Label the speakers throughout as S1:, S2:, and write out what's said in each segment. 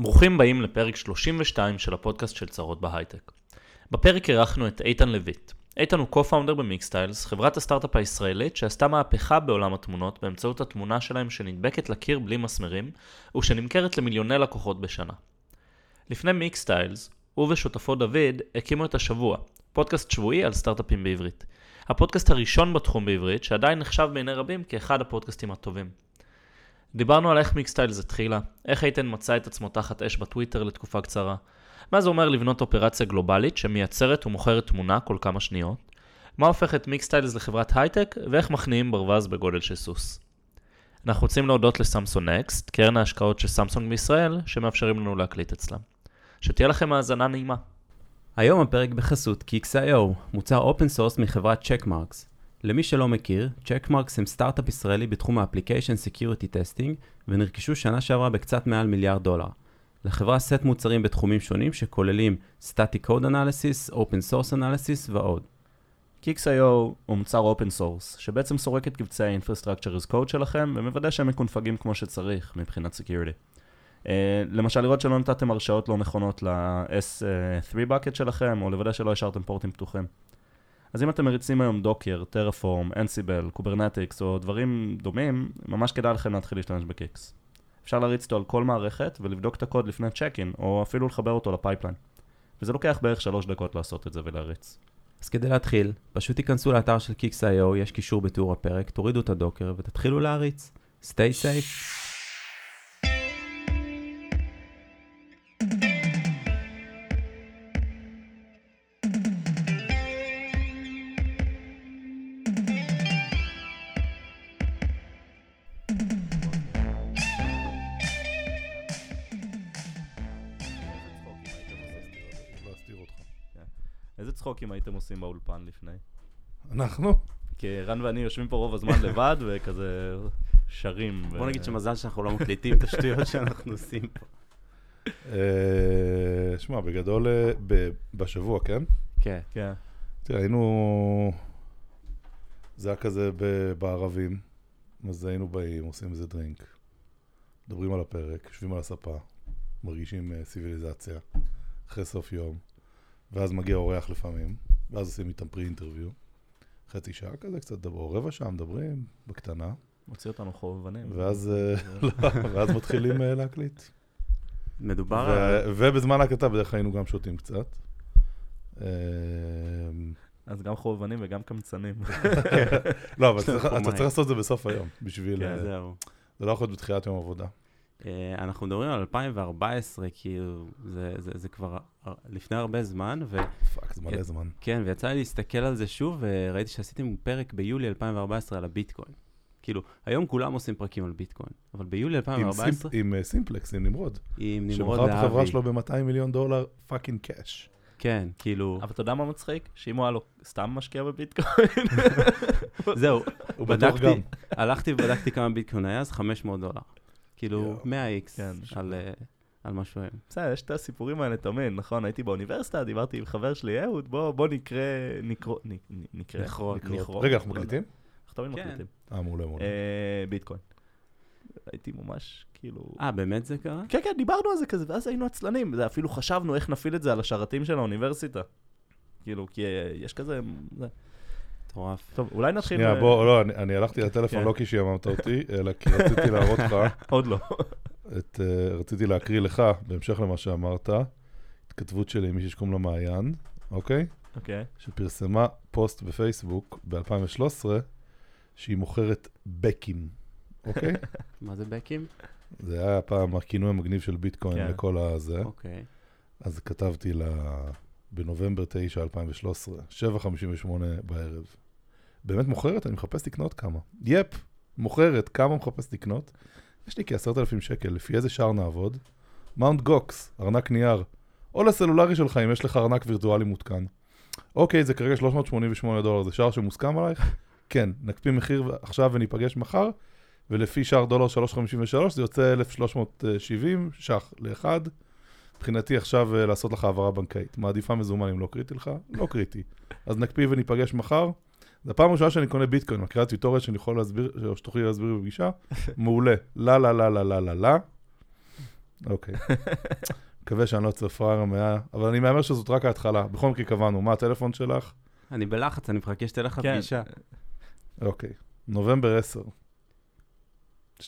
S1: ברוכים הבאים לפרק 32 של הפודקאסט של צרות בהייטק. בפרק אירחנו את איתן לויט. איתן הוא co-founder במיקסטיילס, חברת הסטארט-אפ הישראלית שעשתה מהפכה בעולם התמונות באמצעות התמונה שלהם שנדבקת לקיר בלי מסמרים, ושנמכרת למיליוני לקוחות בשנה. לפני מיקסטיילס, הוא ושותפו דוד הקימו את השבוע, פודקאסט שבועי על סטארט-אפים בעברית. הפודקאסט הראשון בתחום בעברית, שעדיין נחשב בעיני רבים כאחד הפודקאסטים הטובים. דיברנו על איך מיקסטיילס התחילה, איך איתן מצא את עצמו תחת אש בטוויטר לתקופה קצרה, מה זה אומר לבנות אופרציה גלובלית שמייצרת ומוכרת תמונה כל כמה שניות, מה הופך את מיקסטיילס לחברת הייטק, ואיך מכניעים ברווז בגודל של סוס. אנחנו רוצים להודות לסמסונג נקסט, קרן ההשקעות של סמסונג בישראל, שמאפשרים לנו להקליט אצלם. שתהיה לכם האזנה נעימה.
S2: היום הפרק בחסות KICS.io, מוצר open source מחברת צ'קמרקס. למי שלא מכיר, צ'קמרקס הם סטארט-אפ ישראלי בתחום security testing, ונרכשו שנה שעברה בקצת מעל מיליארד דולר. לחברה סט מוצרים בתחומים שונים שכוללים Static Code Analysis, Open Source Analysis ועוד.
S1: KICS.io הוא מוצר open source, שבעצם סורק את קבצי ה-Infrastructure as Code שלכם, ומוודא שהם מקונפגים כמו שצריך מבחינת Security. אה, למשל לראות שלא נתתם הרשאות לא נכונות ל-S3 bucket שלכם, או לוודא שלא השארתם פורטים פתוחים. אז אם אתם מריצים היום Docker, Terraform, Ansible, Kubernetes או דברים דומים, ממש כדאי לכם להתחיל להשתמש ב KICS. אפשר להריץ אותו על כל מערכת ולבדוק את הקוד לפני צ'ק-אין, או אפילו לחבר אותו ל pipeline. וזה לוקח בערך שלוש דקות לעשות את זה ולהריץ.
S2: אז כדי להתחיל, פשוט תיכנסו לאתר של KICS.io, יש קישור בתיאור הפרק, תורידו את ה Docker ותתחילו להריץ. stay safe.
S1: צחוקים הייתם עושים באולפן לפני?
S3: אנחנו?
S1: כי רן ואני יושבים פה רוב הזמן לבד וכזה שרים.
S2: בוא נגיד שמזל שאנחנו לא מקליטים את השטויות שאנחנו עושים פה.
S3: אה, שמע, בגדול, אה, בשבוע, כן?
S2: כן.
S1: כן.
S3: תראה, היינו... זה היה כזה בערבים, אז היינו באים, עושים איזה דרינק, מדברים על הפרק, יושבים על הספה, מרגישים אה, סיביליזציה, אחרי סוף יום, ואז מגיע אורח לפעמים, ואז עושים איתם פרי אינטרוויו, חצי שעה כזה, קצת דבר, או רבע שעה מדברים, בקטנה,
S1: מוציא אותנו חובבנים.
S3: ואז, אה, לא, ואז מתחילים אה, להקליט.
S2: מדובר על...
S3: ו- ובזמן ההקלטה בדרך כלל היינו גם שותים קצת. אמ,
S1: אז גם חובבנים וגם קמצנים.
S3: לא, אבל אתה. צריך לעשות את זה בסוף היום, בשביל...
S1: כן,
S3: אה,
S2: זהו.
S3: זה לא יכול להיות בתחילת יום עבודה.
S2: אה, אנחנו מדברים על 2014, כאילו, זה, זה, זה כבר הר- לפני הרבה זמן, וכן,
S3: fuck, זה מלא
S2: כן.
S3: זמן.
S2: ויצא לי להסתכל על זה שוב, וראיתי שעשיתם פרק ביולי 2014 על הביטקוין. כאילו, היום כולם עושים פרקים על ביטקוין, אבל ביולי
S3: עם
S2: 2014,
S3: סימפ- עם אה, סימפלקס, עם נמרוד.
S2: עם נמרוד
S3: שמכר את החברה שלו ב-200 מיליון דולר fucking cash.
S2: כן, כאילו,
S1: אבל אתה יודע מה מצחיק? שאם הוא היה לו סתם משקיע בביטקוין,
S2: זהו, בדקתי,
S3: גם.
S2: הלכתי ובדקתי כמה ביטקוין היה, אז 500 דולר. כאילו,
S3: יואו.
S2: 100
S1: כן,
S2: על, אה, על משהו היום.
S1: בסדר, יש את הסיפורים האלה תמיד, נכון? הייתי באוניברסיטה, דיברתי עם חבר שלי, אהוד, בוא בוא נקרא, נקרא, נקרא.
S2: נכרות.
S3: רגע, אנחנו
S1: לא.
S3: מקליטים?
S1: אנחנו תמיד
S2: כן.
S1: מקליטים.
S3: אה, מעולה, מעולה.
S1: אה, ביטקוין. הייתי ממש, כאילו...
S2: אה, באמת זה קרה?
S1: כן, כן, דיברנו על זה כזה, ואז היינו עצלנים, זה אפילו חשבנו איך נפעיל את זה על השרתים של האוניברסיטה. כאילו, כי אה, יש כזה...
S2: מטורף.
S1: טוב, אולי נתחיל...
S3: שנייה, בוא, לא, אני- הלכתי לטלפון
S1: כן.
S3: לא כי שאמרת אותי, אלא כי רציתי להראות לך,
S1: עוד לא.
S3: אה, רציתי להקריא לך, בהמשך למה שאמרת, התכתבות שלי עם מישהי שקוראים לה מעיין, אוקיי?
S1: אוקיי.
S3: שפרסמה פוסט בפייסבוק ב-2013, שהיא מוכרת בקים, אוקיי?
S2: מה זה בקים?
S3: זה היה פעם הכינוי המגניב של ביטקוין
S1: כן.
S3: לכל הזה.
S2: אוקיי.
S3: אז כתבתי לה בנובמבר 9, 2013, 7.58 בערב. באמת מוכרת? אני מחפש לקנות כמה. yep, מוכרת, כמה מחפש לקנות? יש לי כעשרת אלפים שקל, לפי איזה שער נעבוד? Mount Gox, ארנק נייר. או לסלולרי שלך אם יש לך ארנק וירטואלי מותקן. אוקיי, זה כרגע 388 דולר, זה שער שמוסכם עלייך? כן, נקפיא מחיר עכשיו וניפגש מחר, ולפי שער דולר 3.53 זה יוצא 1,370 ש"ח לאחד. מבחינתי עכשיו אה, לעשות לך העברה בנקאית. מעדיפה מזומן אם לא קריטי לך? לא קריטי. אז נקפיא וניפגש מחר. זו הפעם הראשונה שאני קונה ביטקוין, מכירה טיוטוריה שאני יכול להסביר, או שתוכלי להסביר בפגישה? מעולה. לה לה לה לה לה לה לה. אוקיי. מקווה שאני לא יוצא פראייר המאה, אבל אני מהמר שזאת רק ההתחלה. בכל מקרה קבענו, מה הטלפון שלך?
S2: אני בלחץ, אני מחכה שתלך
S1: כן.
S2: לפגישה.
S3: אוקיי. נובמבר 10, 12:44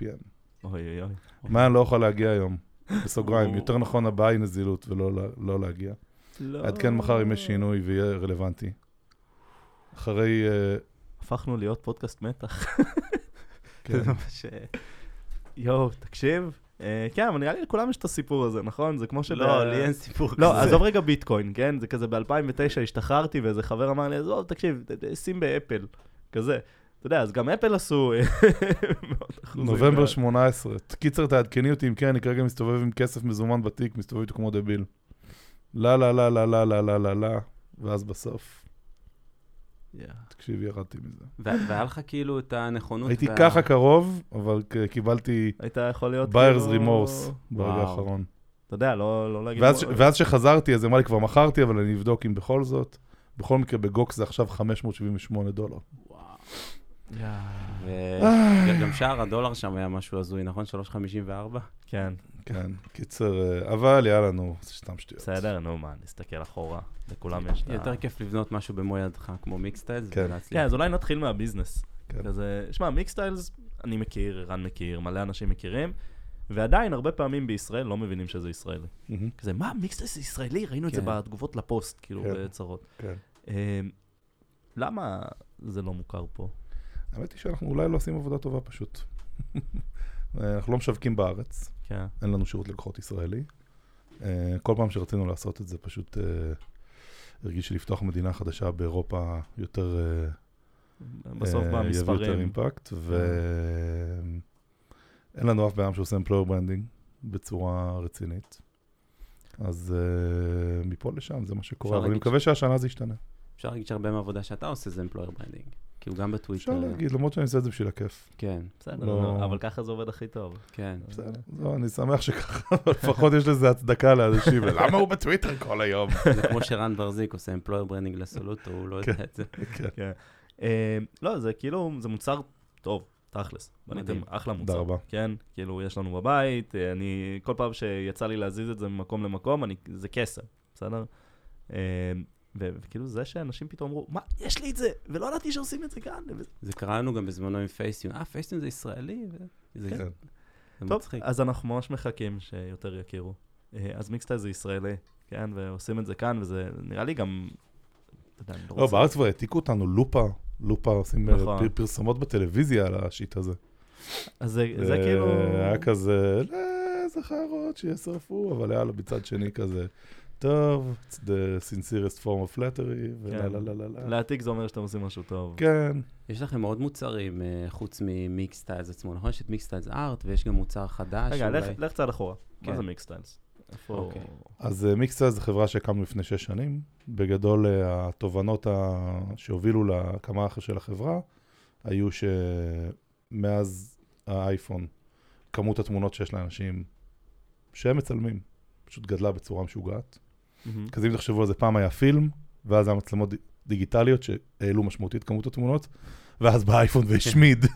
S3: PM.
S1: אוי אוי אוי.
S3: מה אני לא יכול להגיע היום? בסוגריים. יותר נכון הבאה היא נזילות ולא לא להגיע.
S1: לא.
S3: עדכן מחר אם יש שינוי ויהיה רלוונטי. אחרי... אה,
S1: הפכנו להיות פודקאסט מתח.
S3: כן.
S1: זה ממש... אה, יואו, תקשיב. אה, כן, אבל נראה לי לכולם יש את הסיפור הזה, נכון? זה כמו ש...
S2: לא, לי אין סיפור כזה.
S1: לא, עזוב רגע ביטקוין, כן? זה כזה ב-2009 השתחררתי ואיזה חבר אמר לי, עזוב, תקשיב, שים באפל, כזה. אתה יודע, אז גם אפל עשו אה.
S3: נובמבר
S1: מה-
S3: 18. קיצר, תעדכני אותי אם כן, אני כרגע מסתובב עם כסף מזומן בתיק, מסתובב איתו כמו דביל. לא, לא, לא, לא, לא, לא, לא, לא, לא, ואז בסוף. תקשיב, ירדתי מזה.
S2: והיה לך כאילו את הנכונות...
S3: הייתי ככה קרוב, אבל קיבלתי
S1: היית יכול להיות כאילו-
S3: remorse ברגע
S2: וואו.
S3: האחרון.
S1: אתה יודע, לא לא להגיד...
S3: ואז שחזרתי, אז אמרה לי, כבר מכרתי, אבל אני אבדוק אם בכל זאת. בכל מקרה, בגוקס זה עכשיו 578 דולר.
S2: וואו. וגם שער הדולר שם היה משהו הזוי, נכון? 3.54?
S1: כן,
S3: כן, קיצר, אה, אבל יאללה, נו, זה סתם שטויות.
S1: בסדר, נו מה, נסתכל אחורה. לכולם יש.
S2: יותר כיף לבנות משהו במו ידך, כמו מיקסטיילס,
S3: כן.
S1: כן, אז אולי נתחיל מהביזנס.
S3: כן.
S1: כזה, שמע, מיקסטיילס, אני מכיר, ערן מכיר, מלא אנשים מכירים, ועדיין הרבה פעמים בישראל לא מבינים שזה ישראלי. כזה, מה, מיקסטיילס זה ישראלי? ראינו את זה
S2: כן.
S1: בתגובות לפוסט, כאילו,
S3: כן.
S1: בצרות.
S3: כן.
S1: אה, למה זה לא מוכר פה?
S3: האמת היא שאנחנו אולי לא עושים עבודה טובה פשוט. אנחנו לא משווקים בארץ,
S1: כן.
S3: אין לנו שירות לקוחות ישראלי. אה, כל פעם שרצינו לעשות את זה, פשוט אה, הרגיש שלפתוח מדינה חדשה באירופה יותר... אה,
S1: בסוף
S3: אה, יביא יותר
S1: במספרים.
S3: אימפקט, ואין לנו אף בעיה שעושה employer branding בצורה רצינית. אז אה, מפה לשם זה מה שקורה, אבל אני מקווה שהשנה זה ישתנה.
S2: אפשר להגיד שהרבה מהעבודה שאתה עושה זה אמפלויר ברנדינג. כאילו גם בטוויטר.
S3: אפשר להגיד, למרות שאני עושה את זה בשביל הכיף.
S2: כן,
S1: בסדר,
S3: לא-
S1: אבל ככה זה עובד הכי טוב.
S2: כן.
S3: בסדר, לא, אני שמח שככה, אבל לפחות יש לזה הצדקה לאנשים, למה הוא בטוויטר כל היום?
S2: זה כמו שערן ברזיק עושה employer branding לסולוטו, הוא לא יודע את זה.
S3: כן.
S1: כן. אה, לא, זה כאילו, זה מוצר טוב, תכלס. בניתם. אחלה מוצר.
S3: תודה רבה.
S1: כן, כאילו, יש לנו בבית, אה, אני, כל פעם שיצא לי להזיז את זה ממקום למקום, אני, זה קסם, בסדר? וכאילו זה שאנשים פתאום אמרו, מה, יש לי את זה, ולא ידעתי שעושים את זה כאן.
S2: זה קרה לנו גם בזמנו עם פייסטיון. אה, פייסטיון זה ישראלי? זה
S3: כן.
S2: זה
S1: טוב. אז אנחנו ממש מחכים שיותר יכירו. אה, אז מיקסטייל זה ישראלי, כן, ועושים את זה כאן, וזה נראה לי גם, אתה יודע, אני לא
S3: לא. בארץ כבר העתיקו אותנו, לופה, לופה עושים אה,
S1: נכון.
S3: פר- פרסומות בטלוויזיה על השיט הזה.
S1: אז זה, זה
S3: אה,
S1: כאילו...
S3: היה כזה, לא, איזה חיירות שישרפו, אבל היה לו מצד שני כזה, טוב, it's the sincerest form of flattery, ולה
S1: כן.
S3: לה לה לה לה.
S1: להעתיק זה אומר שאתם עושים משהו טוב.
S3: כן,
S2: יש לכם עוד מוצרים אה, חוץ ממיקסטיילס עצמו, נכון? יש את מיקסטיילס ארט ויש גם מוצר חדש.
S1: רגע, לך, צעד אחורה.
S2: כן.
S1: מה זה מיקסטיילס? איפה...
S2: אוקיי.
S3: אז מיקסטייל זו חברה שהקמנו לפני שש שנים. בגדול, אה, התובנות שהובילו להקמה של החברה היו שמאז האייפון, כמות התמונות שיש לאנשים שהם מצלמים, פשוט גדלה בצורה משוגעת.
S1: מהמם.
S3: אז אם תחשבו על זה, פעם היה פילם, ואז היה מצלמות דיגיטליות שהעלו משמעותית כמות התמונות, ואז בא האייפון והשמיד.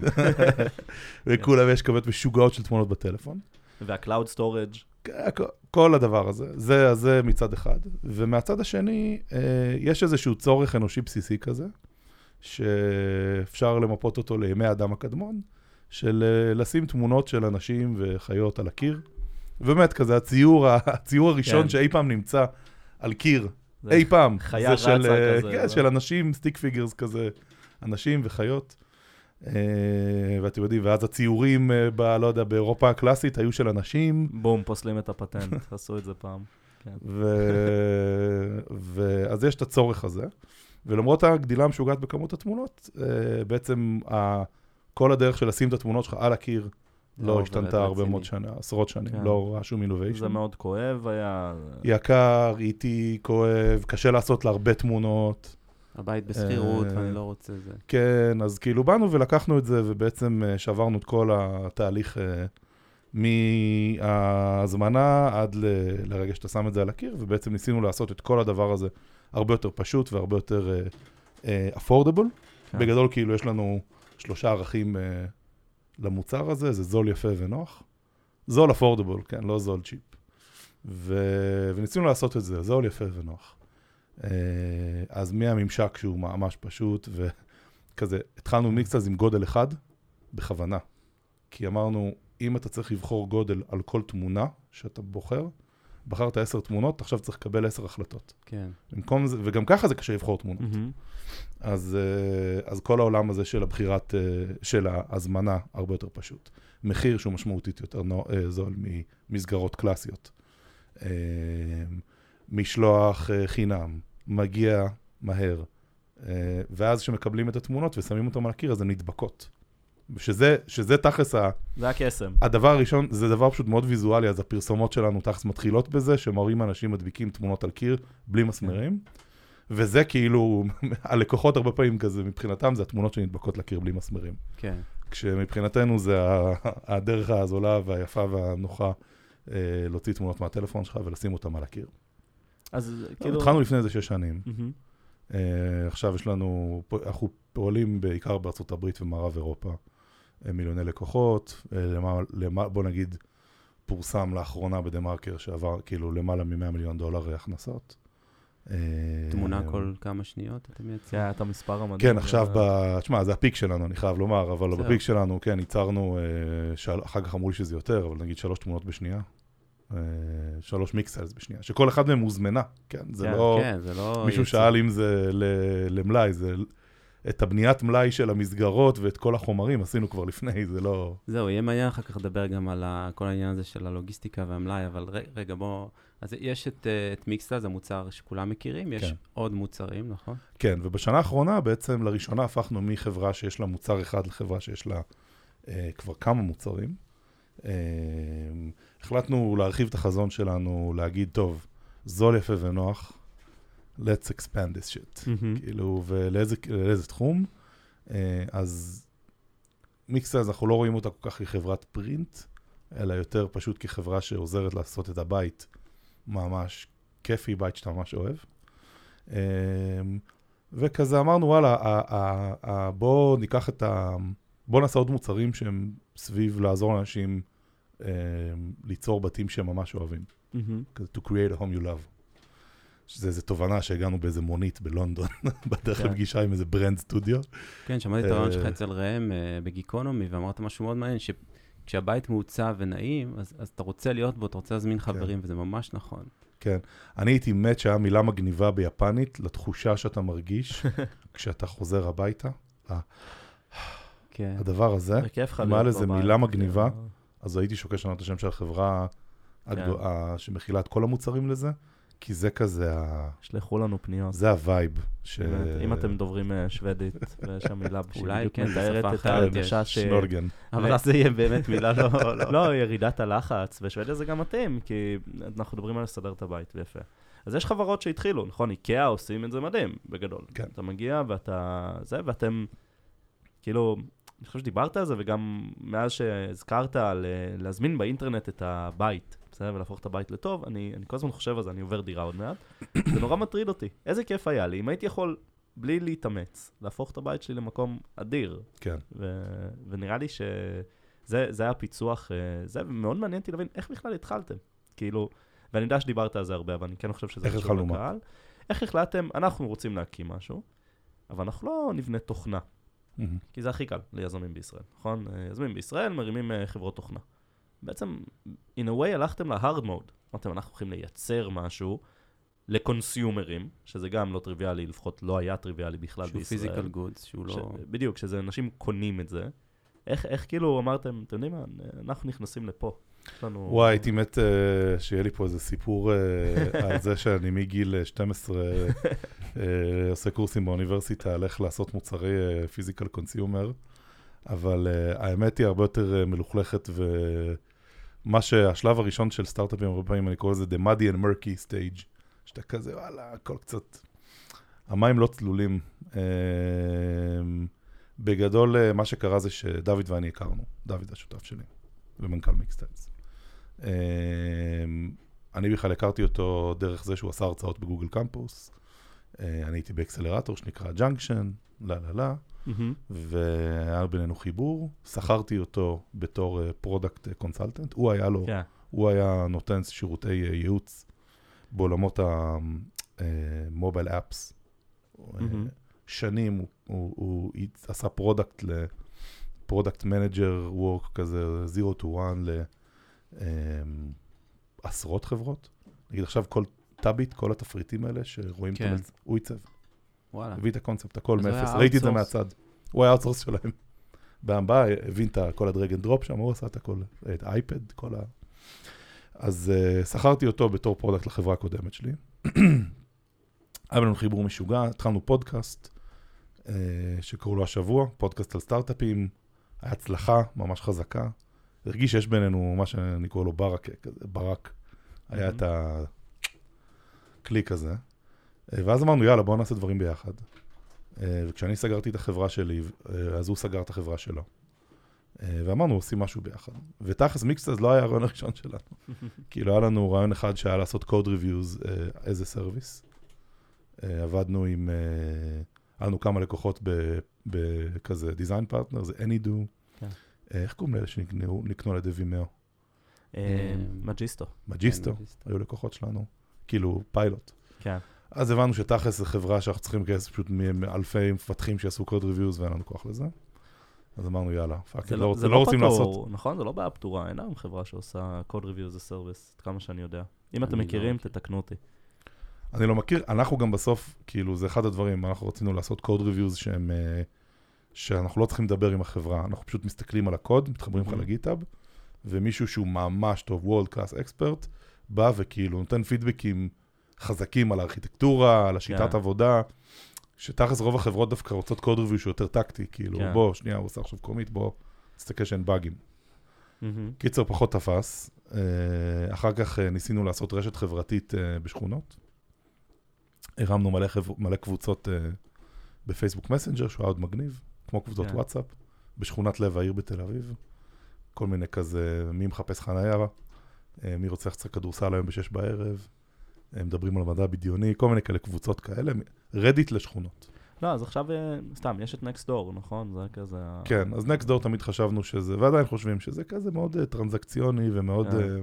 S3: וכולם יש כמות משוגעות של תמונות בטלפון.
S1: וה-Cloud Storage,
S3: כן, כל- הדבר הזה, זה, זה מצד אחד. ומהצד השני, אה, יש איזשהו צורך אנושי בסיסי כזה, שאפשר למפות אותו לימי האדם הקדמון, של אה, לשים תמונות של אנשים וחיות על הקיר. באמת, כזה הציור, הציור הראשון
S1: כן.
S3: שאי פעם נמצא על קיר, אי פעם.
S1: חיה
S3: זה של,
S1: רצה
S3: אה,
S1: כזה,
S3: כן? של אנשים, stick figures כזה, אנשים וחיות. אה, ואתם יודעים, ואז הציורים, אה, ב, לא יודע, באירופה הקלאסית היו של אנשים,
S1: בום, פוסלים את הפטנט, עשו את זה פעם.
S3: ו... ו... אז יש את הצורך הזה, ולמרות הגדילה המשוגעת בכמות התמונות, בעצם ה... כל הדרך של לשים את התמונות שלך על הקיר לא
S2: עובד
S3: השתנתה הרבה. מאוד שנה, עשרות שנים,
S1: כן.
S3: לא ראה שום
S1: זה
S3: אינוביישן.
S1: מאוד כואב היה.
S3: יקר, איטי, כואב, קשה לעשות לה הרבה תמונות.
S2: הבית בשכירות,
S3: אה,
S2: ואני לא רוצה זה.
S3: כן, אז כאילו באנו ולקחנו את זה, ובעצם אה, שברנו את כל התהליך אה, מההזמנה עד ל- לרגע שאתה שם את זה על הקיר, ובעצם ניסינו לעשות את כל הדבר הזה הרבה יותר פשוט והרבה יותר אפורדבל.
S1: כן.
S3: בגדול, כאילו, יש לנו שלושה ערכים אה, למוצר הזה, זה זול, יפה ונוח. זול אפורדבול, כן, לא זול צ'יפ. ו... וניסינו לעשות את זה, זול, יפה ונוח. אה, אז מהממשק שהוא ממש פשוט, וכזה, התחלנו מיקסטאז עם גודל אחד, בכוונה. כי אמרנו, אם אתה צריך לבחור גודל על כל תמונה שאתה בוחר, בחרת עשר תמונות, עכשיו צריך לקבל עשר החלטות.
S2: כן.
S3: במקום זה, וגם ככה זה קשה לבחור תמונות.
S1: מהמם.
S3: אז, אה, אז כל העולם הזה של הבחירת, אה, של ההזמנה, הרבה יותר פשוט. מחיר שהוא משמעותית יותר אה, זול ממסגרות קלאסיות. משלוח חינם, מגיע מהר, ואז כשמקבלים את התמונות ושמים אותן על הקיר, אז הן נדבקות. שזה, שזה תכלס ה...
S1: זה הקסם.
S3: הדבר הראשון, זה דבר פשוט מאוד ויזואלי, אז הפרסומות שלנו תכלס מתחילות בזה, שמראים אנשים מדביקים תמונות על קיר בלי מסמרים, וזה כאילו, הלקוחות הרבה פעמים כזה, מבחינתם זה התמונות שנדבקות לקיר בלי מסמרים.
S2: כן.
S3: כשמבחינתנו זה הדרך הזולה והיפה והנוחה אה, להוציא תמונות מהטלפון שלך ולשים אותם על הקיר.
S1: אז
S3: כאילו... התחלנו לפני איזה שש שנים.
S1: מהמם.
S3: אה, עכשיו יש לנו, אנחנו פועלים בעיקר בארצות הברית ומערב אירופה. אה, מיליוני לקוחות, אה, למה, למה, בוא נגיד, פורסם לאחרונה בדה מרקר שעבר כאילו למעלה מ-100 מיליון דולר אה, הכנסות. אה,
S2: תמונה כל כמה שניות אתם מייצרים?
S1: כן, את המספר המדהים.
S3: כן, עכשיו, ב... תשמע, זה הפיק שלנו, אני חייב לומר, אבל. בפיק שלנו, כן, ייצרנו, אה. אחר כך אמרו לי שזה יותר, אבל נגיד שלוש תמונות בשנייה. אה, שלוש מיקסלס בשנייה, שכל אחד מהם הוזמנה, כן? זה
S1: כן,
S3: לא...
S2: כן, זה לא...
S3: מישהו. שאל אם זה ל- למלאי, זה את הבניית מלאי של המסגרות ואת כל החומרים עשינו כבר לפני, זה לא...
S2: זהו, יהיה מעניין אחר כך לדבר גם על כל העניין הזה של הלוגיסטיקה והמלאי, אבל רגע, בוא... אז יש את, אה, את מיקסטה, זה מוצר שכולם מכירים, יש
S3: כן.
S2: עוד מוצרים, נכון?
S3: כן, ובשנה האחרונה בעצם לראשונה הפכנו מחברה שיש לה מוצר אחד לחברה שיש לה אה, כבר כמה מוצרים. אה, החלטנו להרחיב את החזון שלנו, להגיד, טוב, זול, יפה ונוח, let's expand this shit.
S1: מהמם.
S3: כאילו, ולאיזה לאיזה תחום. אה, אז מיקסטייז, אנחנו לא רואים אותה כל כך כחברת פרינט, אלא יותר פשוט כחברה שעוזרת לעשות את הבית ממש כיפי, בית שאתה ממש אוהב. אה, וכזה אמרנו, וואלה, ה- ה- ה- בואו ניקח את ה... בואו נעשה עוד מוצרים שהם סביב לעזור לאנשים אה, ליצור בתים שהם ממש אוהבים. כזה to create a home you love. שזה איזו תובנה שהגענו באיזה מונית בלונדון, בדרך
S1: כן.
S3: לפגישה עם איזה ברנד סטודיו.
S2: כן, שמעתי את הרעיון
S3: אה,
S2: שלך אצל ראם אה, בגיקונומי, ואמרת משהו מאוד מעניין, שכשהבית מעוצב ונעים, אז, אז אתה רוצה להיות בו, אתה רוצה להזמין חברים, וזה ממש נכון.
S3: כן. אני הייתי מת שהיה מילה מגניבה ביפנית לתחושה שאתה מרגיש כשאתה חוזר הביתה.
S2: כן.
S3: הדבר הזה, אם היה לזה מילה מגניבה,
S1: כאילו.
S3: אז הייתי שוקל לשנות את השם של החברה
S1: כן.
S3: הגדולה שמכילה את כל המוצרים לזה, כי זה כזה, ה-
S1: שלחו לנו פניות.
S3: זה ה vibe.
S1: ש- אם אתם דוברים אה, שוודית, ויש שם מילה
S2: אולי
S1: שבדיוק
S2: כן,
S1: מתארת את ההרגשה ש...
S3: שנורגן.
S2: אבל אז זה יהיה באמת מילה לא... לא.
S1: לא, ירידת הלחץ, ושוודיה זה גם מתאים, כי אנחנו מדברים על לסדר את הבית, ויפה. אז יש חברות שהתחילו, נכון? איקאה עושים את זה מדהים, בגדול.
S3: כן.
S1: אתה מגיע ואתה... זה, ואתם... כאילו, אני חושב שדיברת על זה, וגם מאז שהזכרת על אה, להזמין באינטרנט את הבית, בסדר? ולהפוך את הבית לטוב, אני, אני כל הזמן חושב על זה, אני עובר דירה עוד מעט. זה נורא מטריד אותי. איזה כיף היה לי, אם הייתי יכול, בלי להתאמץ, להפוך את הבית שלי למקום אדיר.
S3: כן.
S1: ו- ונראה לי שזה זה היה פיצוח, אה, זה מאוד מעניין אותי להבין איך בכלל התחלתם. כאילו, ואני יודע שדיברת על זה הרבה, אבל אני כן חושב שזה חשוב? לקהל. איך החלטתם, אנחנו רוצים להקים משהו, אבל אנחנו לא נבנה תוכנה,
S3: מהמם.
S1: כי זה הכי קל ליזמים בישראל, נכון? אה, יזמים בישראל מרימים אה, חברות תוכנה. בעצם, in a way הלכתם ל-hard mode. אמרתם, אנחנו הולכים לייצר משהו לקונסיומרים, שזה גם לא טריוויאלי, לפחות לא היה טריוויאלי בכלל
S2: שהוא
S1: בישראל.
S2: פיזיקל גודס, שהוא
S1: ש...
S2: לא...
S1: בדיוק, שזה אנשים קונים את זה. איך, איך כאילו אמרתם, אתם יודעים מה, אנחנו נכנסים לפה. לנו...
S3: וואי, הייתי מת אה, שיהיה לי פה איזה סיפור אה, על זה שאני מגיל אה, 12 אה, עושה קורסים באוניברסיטה על איך לעשות מוצרי פיזיקל קונסיומר, אבל אה, האמת היא הרבה יותר אה, מלוכלכת, ומה שהשלב הראשון של סטארט-אפים, הרבה פעמים אני קורא לזה the muddy and murky stage, שאתה כזה, וואלה, הכל קצת... המים לא צלולים. אה, בגדול, אה, מה שקרה זה שדוד ואני הכרנו, דוד השותף שלי, ומנכ"ל מיקסטיילס. אמ, אני בכלל הכרתי אותו דרך זה שהוא עשה הרצאות בגוגל קמפוס. אה, אני הייתי באקסלרטור שנקרא ג'אנקשן, לא, לא, לא.
S1: מהמם.
S3: והיה בינינו חיבור, שכרתי אותו בתור product consultant, הוא היה לו,
S1: כן.
S3: הוא היה נותן שירותי אה, ייעוץ בעולמות ה mobile apps.
S1: מהמם.
S3: שנים הוא, הוא, הוא עשה product ל product manager work כזה, 0 to 1 לעשרות חברות. נגיד עכשיו כל טאביט, כל התפריטים האלה שרואים,
S2: כן.
S3: כן. הוא עיצב,
S2: וואלה.
S3: הביא את הקונספט, הכל מאפס, ראיתי את זה. מהצד. הוא היה outsource שלהם. בהמבעה הבין את כל ה drag and drop שם, הוא עשה את הכל, את האייפד, כל ה... אז uh, שכרתי אותו בתור product לחברה הקודמת שלי. היה לנו חיבור משוגע, התחלנו פודקאסט uh, שקראו לו השבוע, פודקאסט על סטארט-אפים, היה הצלחה ממש חזקה. הרגיש שיש בינינו מה שאני קורא לו ברק, ברק. היה את הקליק הזה. אה, ואז אמרנו, יאללה, בואו נעשה דברים ביחד. אה, וכשאני סגרתי את החברה שלי, אה, אז הוא סגר את החברה שלו. ואמרנו, עושים משהו ביחד. ותכלס מיקסטיילס לא היה הרעיון הראשון שלנו. כאילו, היה לנו רעיון אחד שהיה לעשות code reviews as a service. עבדנו עם, היה לנו כמה לקוחות בכזה design partner, זה AnyDo.
S1: כן.
S3: איך קוראים לאלה שנקנו נקנו על ידי
S1: וימיאו? מג'יסטו.
S3: מג'יסטו,
S2: מג'יסטו.
S3: היו לקוחות שלנו. כאילו, פיילוט.
S1: כן.
S3: אז הבנו שתכלס זו חברה שאנחנו צריכים לגייס פשוט מאלפי מפתחים שיעשו code reviews ואין לנו כוח לזה. אז אמרנו, יאללה, fuck,
S1: זה
S3: לא,
S1: לא, זה
S3: לא
S1: לא
S3: רוצים לעשות.
S1: פתור, נכון? זה לא בעיה פתורה, אין היום חברה שעושה as a service, עד כמה שאני יודע. אם אתם
S2: לא
S1: מכירים,
S2: מכיר.
S1: תתקנו אותי.
S3: אני לא מכיר, אנחנו גם בסוף, כאילו, זה אחד הדברים, אנחנו רצינו לעשות code reviews שהם, אה, שאנחנו לא צריכים לדבר עם החברה, אנחנו פשוט מסתכלים על הקוד, מתחברים לך
S1: Mhm.
S3: לגיטהאב, ומישהו שהוא ממש טוב, World Class Expert, בא וכאילו נותן פידבקים חזקים על הארכיטקטורה, על השיטת
S1: כן.
S3: עבודה, שתכלס רוב החברות דווקא רוצות קוד ריוויו שהוא יותר טקטי, כאילו,
S1: כן.
S3: בוא, שנייה, הוא עושה עכשיו קומית, בוא, תסתכל שאין באגים.
S1: מהמם.
S3: קיצר, פחות תפס. אה, אחר כך אה, ניסינו לעשות רשת חברתית אה, בשכונות. הרמנו מלא, חב... מלא קבוצות בפייסבוק מסנג'ר, שהוא היה עוד מגניב, כמו קבוצות
S1: כן.
S3: וואטסאפ, בשכונת לב העיר בתל אביב. כל מיני כזה, מי מחפש חניה, מי רוצה לצחק כדורסל היום בשש בערב, מדברים על מדע בדיוני, כל מיני כאלה קבוצות כאלה, רדיט לשכונות.
S1: לא, אז עכשיו, אה, סתם, יש את נקסט דור, נכון? זה כזה...
S3: כן, אז נקסט דור תמיד חשבנו שזה, ועדיין חושבים שזה כזה מאוד אה, טרנזקציוני ומאוד,
S1: כן.
S3: אה,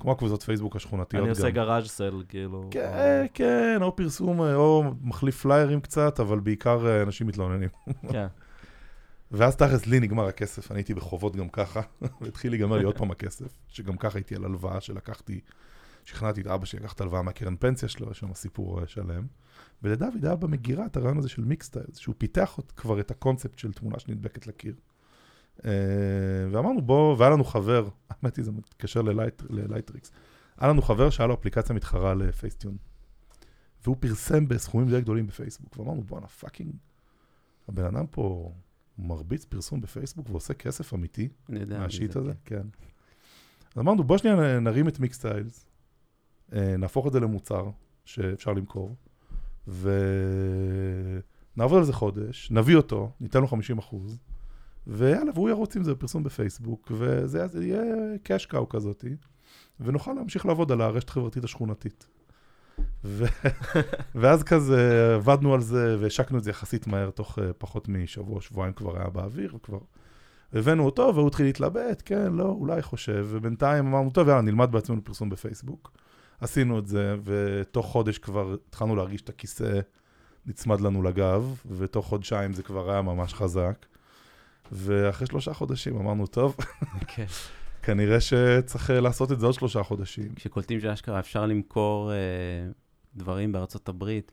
S3: כמו הקבוצות פייסבוק השכונתיות
S1: אני
S3: גם.
S1: עושה גראז' סל, כאילו.
S3: כן, כן, או פרסום, או מחליף פליירים קצת, אבל בעיקר אנשים מתלוננים.
S1: כן.
S3: ואז תכלס לי נגמר הכסף, אני הייתי בחובות גם ככה, והתחיל להיגמר לי עוד פעם הכסף, שגם ככה הייתי על הלוואה שלקחתי, שכנעתי את אבא שלי לקחת הלוואה מהקרן פנסיה שלו, יש שם סיפור אה, שלם. ולדוד היה במגירה את הרעיון הזה של מיקסטיילס, שהוא פיתח כבר את הקונספט של תמונה שנדבקת לקיר. אה, ואמרנו בוא, והיה לנו חבר, האמת היא זה מתקשר ללייט, ללייטריקס, היה לנו חבר שהיה לו אפליקציה מתחרה לפייסטון. והוא פרסם בסכומים די גדולים בפייסבוק, ואמרנו בואנה fucking, הבן אדם פה מרביץ פרסום בפייסבוק ועושה כסף אמיתי
S2: מה
S3: shit
S2: זה,
S3: הזה,
S2: כן.
S3: כן. אז אמרנו בוא שנייה נרים את מיקסטיילס, נהפוך את זה למוצר שאפשר למכור, ונעבוד על זה חודש, נביא אותו, ניתן לו 50 אחוז, ויאללה, והוא ירוץ עם זה בפרסום בפייסבוק, וזה זה יהיה cash cow כזאתי, ונוכל להמשיך לעבוד על הרשת החברתית השכונתית. ו... ואז כזה עבדנו על זה והשקנו את זה יחסית מהר, תוך uh, פחות משבוע, שבועיים כבר היה באוויר, וכבר הבאנו אותו והוא התחיל להתלבט, כן, לא, אולי חושב, ובינתיים אמרנו, טוב, יאללה, נלמד בעצמנו פרסום בפייסבוק. עשינו את זה, ותוך חודש כבר התחלנו להרגיש את הכיסא נצמד לנו לגב, ותוך חודשיים זה כבר היה ממש חזק. ואחרי שלושה חודשים אמרנו, טוב,
S2: כן.
S3: כנראה שצריך אה, לעשות את זה עוד שלושה חודשים.
S2: כשקולטים שאשכרה אפשר למכור אה, דברים בארצות הברית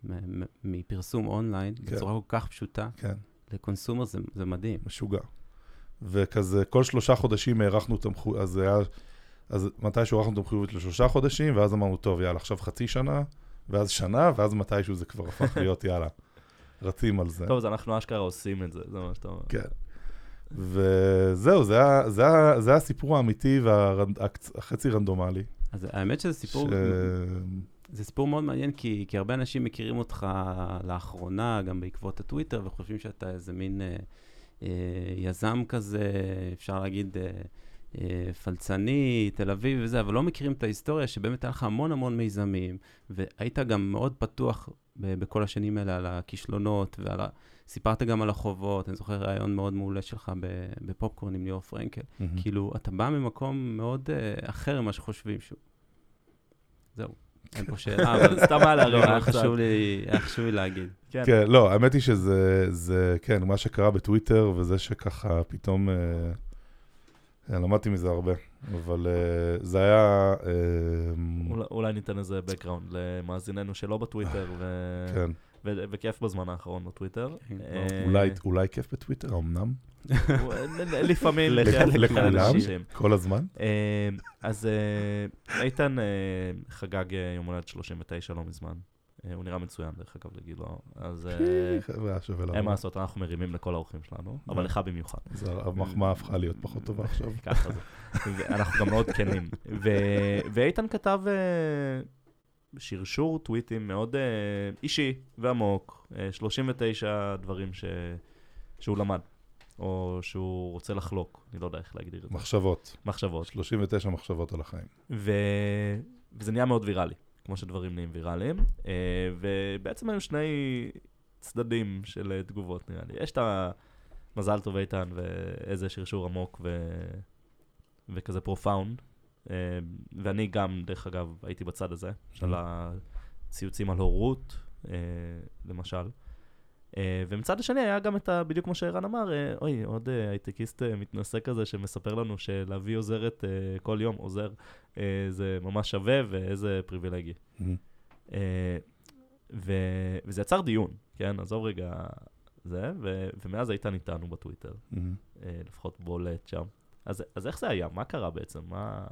S2: מפרסום אונליין
S3: כן.
S2: בצורה כל כך פשוטה,
S3: כן.
S2: לקונסומר זה, זה מדהים.
S3: משוגע. וכזה, כל שלושה חודשים הארכנו את המחויבות, אז זה היה, אז מתישהו הארכנו את המחויבות לשלושה חודשים, ואז אמרנו, טוב, יאללה, עכשיו חצי שנה, ואז שנה, ואז מתישהו זה כבר הפך להיות, יאללה, רצים על זה.
S1: טוב, אז אנחנו אשכרה עושים את זה, זה מה שאתה אומר.
S3: כן. וזהו, זה זה זה היה הסיפור האמיתי והחצי רנדומלי.
S2: אז האמת שזה סיפור,
S3: ש...
S2: זה סיפור מאוד מעניין, כי, כי הרבה אנשים מכירים אותך לאחרונה, גם בעקבות הטוויטר, וחושבים שאתה איזה מין אה, אה, יזם כזה, אפשר להגיד, אה, פלצני, תל אביב וזה, אבל לא מכירים את ההיסטוריה שבאמת היה לך המון המון מיזמים, והיית גם מאוד פתוח ב- בכל השנים האלה על הכישלונות, ועל ה... סיפרת גם על החובות, אני זוכר רעיון מאוד מעולה שלך בפופקורן עם ליאור פרנקל.
S3: מהמם.
S2: כאילו, אתה בא ממקום מאוד uh, אחר ממה שחושבים שהוא. זהו, אין פה שאלה, אבל
S1: סתם היה להרים
S2: לא, היה
S1: קצת.
S2: חשוב לי, היה חשוב לי להגיד.
S1: כן.
S3: כן, לא, האמת היא שזה, זה, כן, מה שקרה בטוויטר, וזה שככה פתאום, אה, למדתי מזה הרבה, אבל אה, זה היה, אה,
S1: אולי- אולי ניתן איזה background למאזיננו שלא בטוויטר, ו-
S3: כן,
S1: ו- וכיף בזמן האחרון בטוויטר.
S2: כן,
S3: אולי, אולי כיף בטוויטר, אמנם,
S1: לפעמים,
S3: לכולם.
S1: מהאנשים.
S3: כל הזמן.
S1: אז איתן חגג יום הולדת 39 לא מזמן. אה, הוא נראה מצוין, דרך אגב, לגילו. אז אה, אין. מה לעשות, אנחנו מרימים לכל האורחים שלנו, אבל. לך במיוחד.
S3: אז המחמאה הפכה להיות פחות טובה עכשיו.
S1: ככה זה. ואנחנו גם מאוד כנים. ואיתן כתב אה, שרשור טוויטים מאוד אישי ועמוק, אה, 39 דברים שהוא למד, או שהוא רוצה לחלוק, אני לא יודע איך להגדיר את זה.
S3: מחשבות,
S1: מחשבות.
S3: 39 מחשבות על החיים.
S1: וזה נהיה מאוד ויראלי, כמו שדברים נהיים ויראליים. אה, ובעצם היו שני צדדים של אה, תגובות, נראה לי. יש את המזל טוב איתן, ואיזה שרשור עמוק ו... וכזה profound. אה, ואני גם, דרך אגב, הייתי בצד הזה, של הציוצים על הורות, אה, למשל. אה, ומצד השני היה גם את ה... בדיוק כמו שערן אמר, אה, אוי, עוד הייטקיסט אה, מתנשא כזה שמספר לנו שלהביא עוזרת אה, כל יום עוזר, זה ממש שווה ואיזה פריבילגי.
S3: מהמם.
S1: אה, ו... וזה יצר דיון, כן? עזוב רגע זה, ו... ומאז איתן איתנו בטוויטר. אה, לפחות בולט שם. אז, אז איך זה היה? מה קרה בעצם? מה...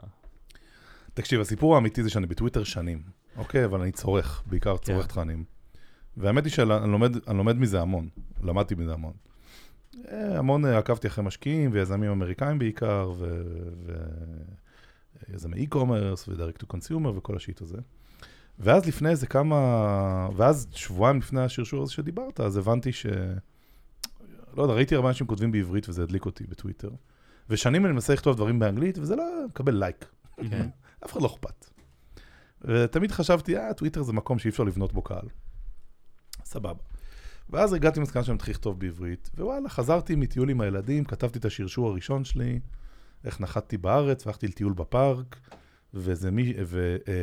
S3: תקשיב, הסיפור האמיתי זה שאני בטוויטר שנים, אוקיי? אבל אני צורך, בעיקר צורך
S1: כן.
S3: תכנים. והאמת היא שאני לומד, לומד מזה המון, למדתי מזה המון. אה, המון אה, עקבתי אחרי משקיעים ויזמים אמריקאים בעיקר, ויזמי e-commerce ו-direct to consumer וכל השיט הזה. ואז לפני איזה כמה, ואז שבועיים לפני השרשור הזה שדיברת, אז הבנתי ש... לא יודע, ראיתי הרבה אנשים כותבים בעברית וזה הדליק אותי בטוויטר. ושנים אני מנסה לכתוב דברים באנגלית, וזה לא מקבל לייק.
S1: כן.
S3: אף אחד לא אכפת. ותמיד חשבתי, אה, טוויטר זה מקום שאי אפשר לבנות בו קהל. סבבה. ואז הגעתי למסקנה שאני מתחיל לכתוב בעברית, ווואלה, חזרתי מטיול עם הילדים, כתבתי את השרשור הראשון שלי, איך נחתתי בארץ, והלכתי לטיול בפארק, וזה מי... ו, אה,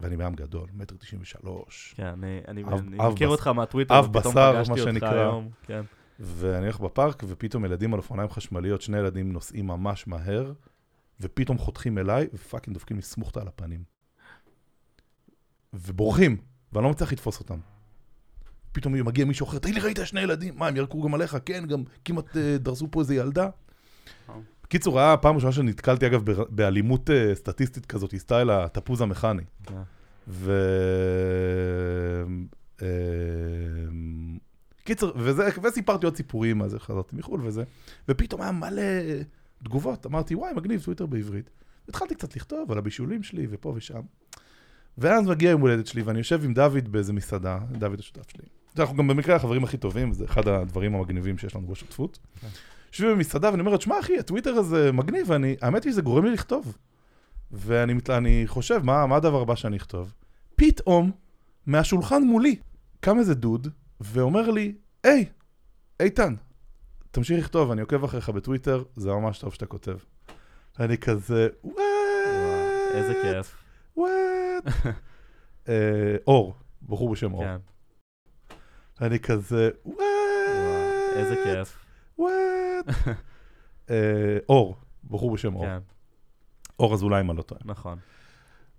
S3: ואני בים גדול, מטר תשעים ושלוש.
S1: כן, אני, אני,
S3: אב-
S1: אני
S3: אב
S1: מכיר
S3: בס-
S1: אותך מהטוויטר,
S3: אב
S1: ופתאום
S3: בשר,
S1: פגשתי
S3: מה
S1: אותך
S3: שנקרא.
S1: היום. כן.
S3: ואני הולך בפארק, ופתאום ילדים על אופניים חשמליות, שני ילדים נוסעים ממש מהר, ופתאום חותכים אליי, ו fucking דופקים לי סמוכתה על הפנים. ובורחים, ואני לא מצליח לתפוס אותם. פתאום מגיע מישהו אחר, תגיד לי, ראית שני ילדים? מה, הם ירקו גם עליך? כן, גם כמעט אה, דרסו פה איזה ילדה.
S2: וואו.
S3: בקיצור, היה פעם ראשונה שנתקלתי, אגב, באלימות אה, סטטיסטית כזאת, סטייל התפוז המכני.
S1: כן.
S3: ו... אה, קיצר, וזה, וסיפרתי עוד סיפורים, אז חזרתי מחו"ל וזה, ופתאום היה מלא תגובות, אמרתי, וואי, מגניב, טוויטר בעברית. התחלתי קצת לכתוב על הבישולים שלי ופה ושם. ואז מגיע יום הולדת שלי, ואני יושב עם דוד באיזה מסעדה, דוד השותף שלי. אנחנו גם במקרה החברים הכי טובים, זה אחד הדברים המגניבים שיש לנו בשותפות. יושבים במסעדה ואני אומר לו, תשמע אחי, הטוויטר הזה מגניב, ואני, האמת היא שזה גורם לי לכתוב. ואני מת- אני חושב, מה, מה הדבר הבא שאני אכתוב? פתאום, מהשולחן מולי, קם איזה דוד, ואומר לי, היי, איתן, תמשיך לכתוב, אני עוקב אחריך בטוויטר, זה ממש טוב שאתה כותב. אני כזה, וואט,
S1: איזה כיף.
S3: וואט. אה, אור, בחור בשם אור.
S1: כן.
S3: אני כזה, וואט,
S1: איזה כיף.
S3: וואט. אה, אור, בחור בשם אור.
S1: כן,
S3: אור אזולאי, אם אני לא טועה.
S1: נכון.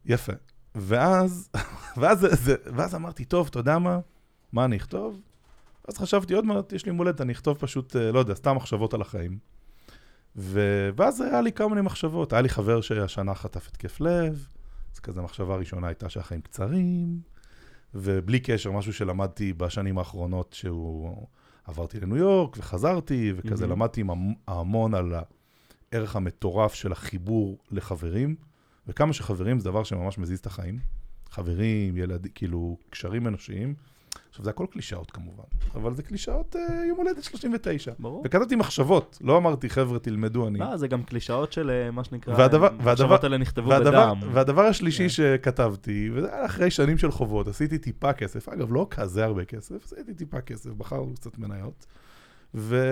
S3: יפה. ואז, ואז, זה- זה, ואז אמרתי, טוב, אתה יודע מה? מה אני אכתוב? אז חשבתי, עוד מעט יש לי יום הולדת, אני אכתוב פשוט, אה, לא יודע, סתם מחשבות על החיים. ו... ואז היה לי כל מיני מחשבות. היה לי חבר שהשנה חטף התקף לב, אז כזה המחשבה הראשונה הייתה שהחיים קצרים, ובלי קשר, משהו שלמדתי בשנים האחרונות, שהוא... עברתי לניו יורק וחזרתי, וכזה
S1: מהמם.
S3: למדתי המ- המון על הערך המטורף של החיבור לחברים, וכמה שחברים זה דבר שממש מזיז את החיים. חברים, ילדים, כאילו, קשרים אנושיים, עכשיו, זה הכל קלישאות כמובן, אבל זה קלישאות אה, יום הולדת 39.
S1: ברור.
S3: וכתבתי מחשבות, לא אמרתי, חבר'ה, תלמדו, אני...
S1: לא, זה גם קלישאות של אה, מה שנקרא,
S3: והדבר- והדבר-
S1: המחשבות האלה נכתבו
S3: והדבר,
S1: בדם.
S3: והדבר השלישי
S1: כן.
S3: שכתבתי, וזה היה אחרי שנים של חובות, עשיתי טיפה כסף, אגב, לא כזה הרבה כסף, עשיתי טיפה כסף, בחרנו קצת מניות, ו...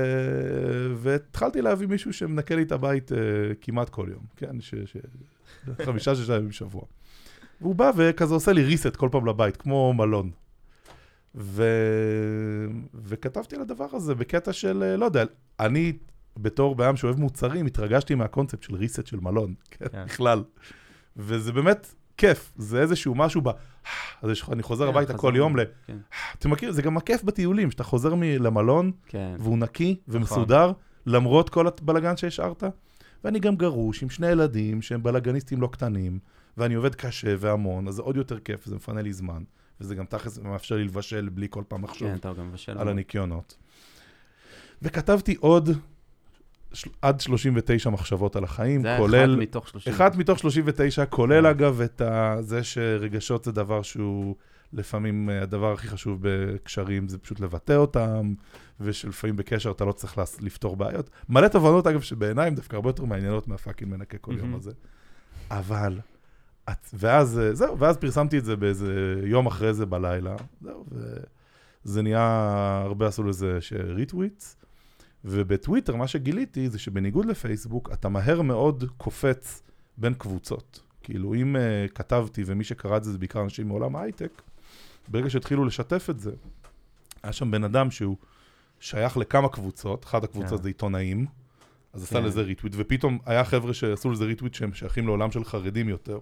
S3: והתחלתי להביא מישהו שמנקה לי את הבית uh, כמעט כל יום, כן, ש... ש... חמישה, שישה ימים בשבוע. והוא בא וכזה עושה לי reset כל פעם לבית, כמו מלון. ו... וכתבתי על הדבר הזה בקטע של, אה, לא יודע, אני בתור בעם שאוהב מוצרים, התרגשתי מהקונספט של reset של מלון, כן,
S1: כן.
S3: בכלל. וזה באמת כיף, זה איזשהו משהו ב... אז אני חוזר
S2: כן,
S3: הביתה כל. יום ל...
S2: כן.
S3: אתה מכיר, זה גם הכיף בטיולים, שאתה חוזר מ- למלון,
S2: כן.
S3: והוא נקי ומסודר, למרות כל הבלגן שהשארת. ואני גם גרוש עם שני ילדים שהם בלגניסטים לא קטנים, ואני עובד קשה והמון, אז זה עוד יותר כיף, זה מפנה לי זמן. וזה גם תכלס מאפשר לי לבשל בלי כל פעם לחשוב
S2: כן.
S3: על. הניקיונות. וכתבתי עוד של- עד 39 מחשבות על החיים,
S2: זה
S3: כולל...
S2: אחד מתוך 30.
S3: אחד מתוך 39, כולל
S2: כן.
S3: אגב את ה- זה שרגשות זה דבר שהוא לפעמים אה, הדבר הכי חשוב בקשרים, זה פשוט לבטא אותם, ושלפעמים בקשר אתה לא צריך לס- לפתור בעיות. מלא תובנות, אגב, שבעיניי הן דווקא הרבה יותר מעניינות מה fucking מנקה כל יום
S1: מהמם.
S3: הזה. אבל, ואז, אה, זהו, ואז פרסמתי את זה באיזה יום אחרי זה בלילה, זהו, וזה נהיה, הרבה עשו לזה retweets. ובטוויטר מה שגיליתי זה שבניגוד לפייסבוק, אתה מהר מאוד קופץ בין קבוצות. כאילו, אם אה, כתבתי, ומי שקרא את זה זה בעיקר אנשים מעולם ההייטק, ברגע שהתחילו לשתף את זה, היה שם בן אדם שהוא שייך לכמה קבוצות, אחת הקבוצות
S1: כן.
S3: זה עיתונאים, אז עשה
S2: כן.
S3: לזה retweet, ופתאום היה חבר'ה שעשו לזה retweet שהם שייכים לעולם של חרדים יותר.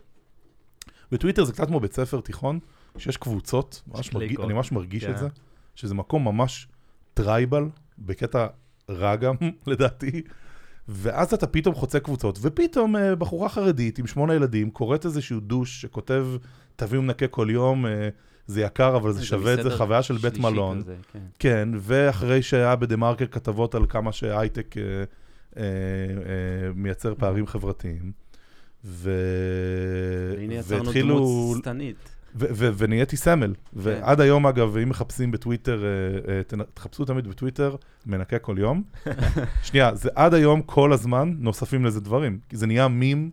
S3: בטוויטר זה קצת כמו בית ספר תיכון, שיש קבוצות, ממש מרגיש. אני ממש מרגיש
S1: כן.
S3: את זה, שזה מקום ממש tribal, בקטע רע גם, לדעתי. ואז אתה פתאום חוצה קבוצות, ופתאום אה, בחורה חרדית עם שמונה ילדים קוראת איזשהו דוש שכותב, תביאו מנקה כל יום, אה, זה יקר, אבל זה שווה את זה, חוויה של בית מלון.
S2: כזה, כן.
S3: כן, ואחרי שהיה בדה מרקר כתבות על כמה שהייטק אה, אה, אה, מייצר פערים חברתיים. ו...
S2: והנה יצרנו
S3: והתחילו...
S2: דמות שטנית.
S3: ו- ו- ונהייתי סמל. ועד היום, אגב, אם מחפשים בטוויטר, אה, אה, תחפשו תמיד בטוויטר, מנקה כל יום. שנייה, זה עד היום, כל הזמן, נוספים לזה דברים. כי זה נהיה meme,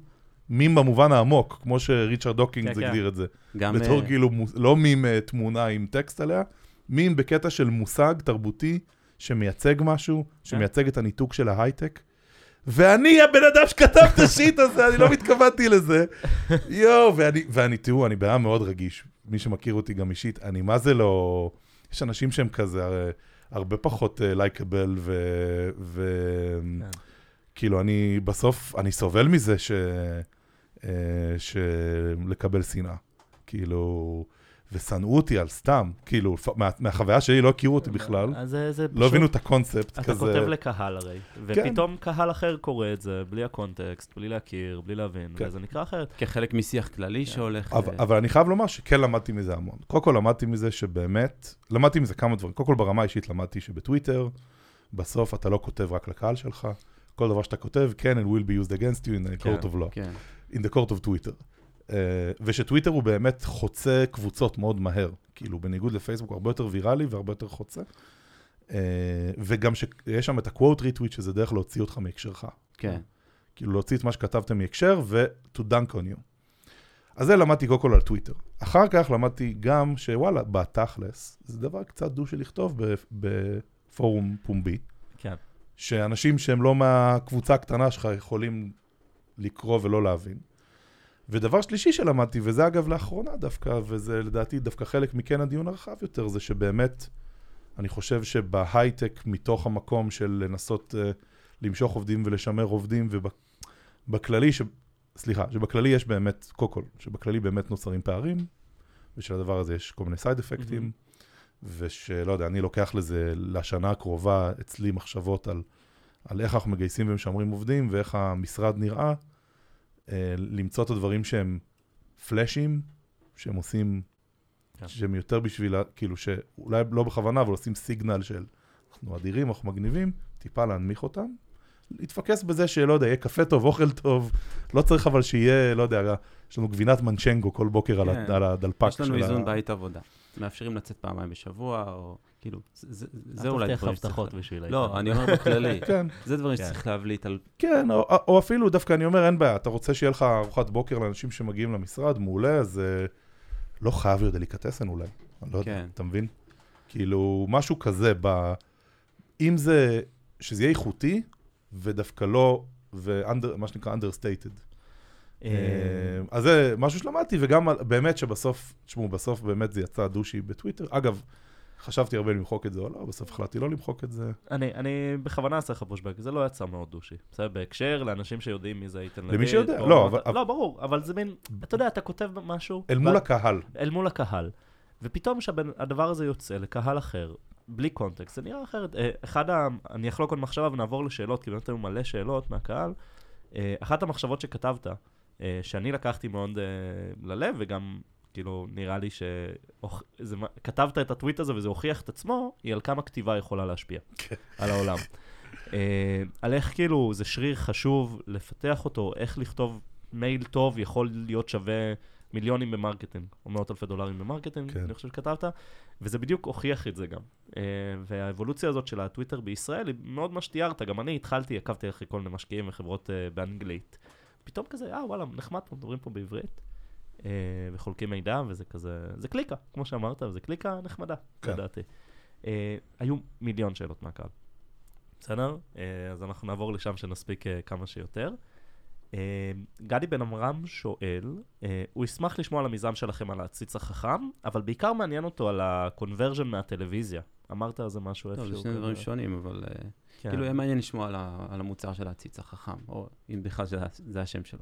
S3: meme במובן העמוק, כמו שריצ'רד דוקינס
S1: כן, כן.
S3: הגדיר את זה.
S2: גם...
S3: בתור
S2: אה,
S3: כאילו, לא מים אה, תמונה עם טקסט עליה, מים בקטע של מושג תרבותי שמייצג משהו, שמייצג את הניתוק של ההייטק. ואני הבן אדם שכתב את ה shit הזה, אני לא התכוונתי לזה. יואו, ואני, ואני, תראו, אני בעיה מאוד רגיש. מי שמכיר אותי גם אישית, אני מה זה לא... יש אנשים שהם כזה הרי, הרבה פחות לייקבל, ו... ו...
S1: כן.
S3: כאילו, אני בסוף, אני סובל מזה ש... אה, של לקבל שנאה. כאילו, ושנאו אותי על סתם, כאילו, מה, מהחוויה שלי לא הכירו אותי בכלל,
S1: אז זה, זה
S3: לא הבינו את הקונספט
S1: אתה
S3: כזה.
S1: כותב לקהל הרי,
S3: כן.
S1: ופתאום קהל אחר קורא את זה, בלי הקונטקסט, בלי להכיר, בלי להבין,
S3: כן.
S1: וזה נקרא אחרת.
S2: כחלק משיח כללי שהולך...
S3: אבל, אבל אני חייב לומר שכן למדתי מזה המון. קודם כל למדתי מזה שבאמת, למדתי מזה כמה דברים. קודם כל ברמה האישית למדתי שבטוויטר, בסוף אתה לא כותב רק לקהל שלך, כל דבר שאתה כותב, כן, it will be used against you in the
S1: כן.
S3: court of law,
S2: כן.
S3: in the court of Twitter. Uh, ושטוויטר הוא באמת חוצה קבוצות מאוד מהר. כאילו, בניגוד לפייסבוק, הרבה יותר ויראלי והרבה יותר חוצה. Uh, וגם שיש שם את ה-quote retweet, שזה דרך להוציא אותך מהקשרך.
S2: כן.
S3: כאילו להוציא את מה שכתבתם מהקשר ו-to dunk on you. אז זה למדתי קודם כל על טוויטר. אחר כך למדתי גם שוואלה, בתכלס, זה דבר קצת דו של לכתוב בפורום פומבי,
S1: כן.
S3: שאנשים שהם לא מהקבוצה הקטנה שלך יכולים לקרוא ולא להבין. ודבר שלישי שלמדתי, וזה אגב לאחרונה דווקא, וזה לדעתי דווקא חלק מכן הדיון הרחב יותר, זה שבאמת, אני חושב שבהייטק, מתוך המקום של לנסות uh, למשוך עובדים ולשמר עובדים, ובכללי, ש... סליחה, שבכללי יש באמת, קודם כל, שבכללי באמת נוצרים פערים, ושלדבר הזה יש כל מיני סייד אפקטים, ושלא יודע, אני לוקח לזה לשנה הקרובה אצלי מחשבות על, על איך אנחנו מגייסים ומשמרים עובדים, ואיך המשרד נראה, אה, למצוא את הדברים שהם פלאשים, שהם עושים,
S1: כן.
S3: שהם יותר בשביל, ה- כאילו, שאולי לא בכוונה, אבל עושים סיגנל של אנחנו אדירים, אנחנו מגניבים, טיפה להנמיך אותם. להתפקס בזה שלא יודע, יהיה קפה טוב, אוכל טוב, לא צריך אבל שיהיה, לא יודע, יש לנו גבינת מנצ'נגו כל בוקר על,
S2: כן.
S3: ה- על הדלפק
S2: יש לנו
S3: של
S2: איזון
S3: ה...
S2: בית עבודה. מאפשרים לצאת פעמיים בשבוע, או כאילו, זה- אולי דברים שצריך...
S1: הבטחות בשביל
S2: לא. אני אומר בכללי.
S3: כן,
S2: זה דברים
S1: כן.
S2: שצריך להבליט על...
S3: כן, או, או אפילו דווקא אני אומר, אין בעיה, אתה רוצה שיהיה לך ארוחת בוקר לאנשים שמגיעים למשרד, מעולה, אז אה, לא חייב להיות דליקטסן אולי, אני לא יודע,
S2: כן.
S3: אתה מבין? כאילו, משהו כזה, ב... אם זה, שזה יהיה איכותי, ודווקא לא, ומה שנקרא understated.
S1: אה,
S3: אה, אז זה משהו שלמדתי, וגם באמת שבסוף, תשמעו, בסוף באמת זה יצא דושי בטוויטר. אגב, חשבתי הרבה למחוק את זה או לא, בסוף החלטתי לא למחוק את זה.
S1: אני, אני בכוונה אעשה לך פושבק, זה לא יצא מאוד דושי. בסדר, בהקשר לאנשים שיודעים מי זה איתן לוי.
S3: למי שיודע,
S1: או-
S3: לא, אבל-
S1: לא, ברור, אבל זה מין, אתה יודע, אתה כותב משהו.
S3: אל מול הקהל.
S1: אל מול הקהל. ופתאום כשהדבר הזה יוצא לקהל אחר, בלי קונטקסט, זה נראה אחרת. אה, אחד ה... אני אחלוק עוד מחשבה ונעבור לשאלות, כי באמת היו מלא שאלות מהקהל. אה, אחת המחשבות שכתבת, אה, שאני לקחתי מאוד ללב, וגם, כאילו, נראה לי שכתבת את הטוויט הזה וזה הוכיח את עצמו, היא על כמה כתיבה יכולה להשפיע
S3: כן.
S1: על העולם. אה, על איך כאילו זה שריר חשוב לפתח אותו, איך לכתוב מייל טוב יכול להיות שווה מיליונים ב marketing, או מאות אלפי דולרים ב marketing,
S3: כן.
S1: אני חושב שכתבת, וזה בדיוק הוכיח את זה גם. אה, והאבולוציה הזאת של הטוויטר בישראל היא מאוד מה שתיארת, גם אני התחלתי, עקבתי אחרי כל מיני משקיעים וחברות אה, באנגלית. פתאום כזה, אה וואלה, נחמד מדברים פה בעברית, וחולקים מידע, וזה כזה, זה קליקה, כמו שאמרת, וזה קליקה נחמדה,
S3: כן.
S1: לדעתי. אה, היו מיליון שאלות מהקהל. בסדר? אה, אז אנחנו נעבור לשם שנספיק אה, כמה שיותר. אה, גדי בן עמרם שואל, אה, הוא ישמח לשמוע על המיזם שלכם על העציץ החכם, אבל בעיקר מעניין אותו על ה-conversion מהטלוויזיה. אמרת על זה משהו
S2: טוב,
S1: איפשהו?
S2: זה שני? דברים שונים, אבל אה,
S1: כן.
S2: כאילו, יהיה מעניין לשמוע על על המוצר של העציץ החכם, או אם בכלל זה- זה השם שלו.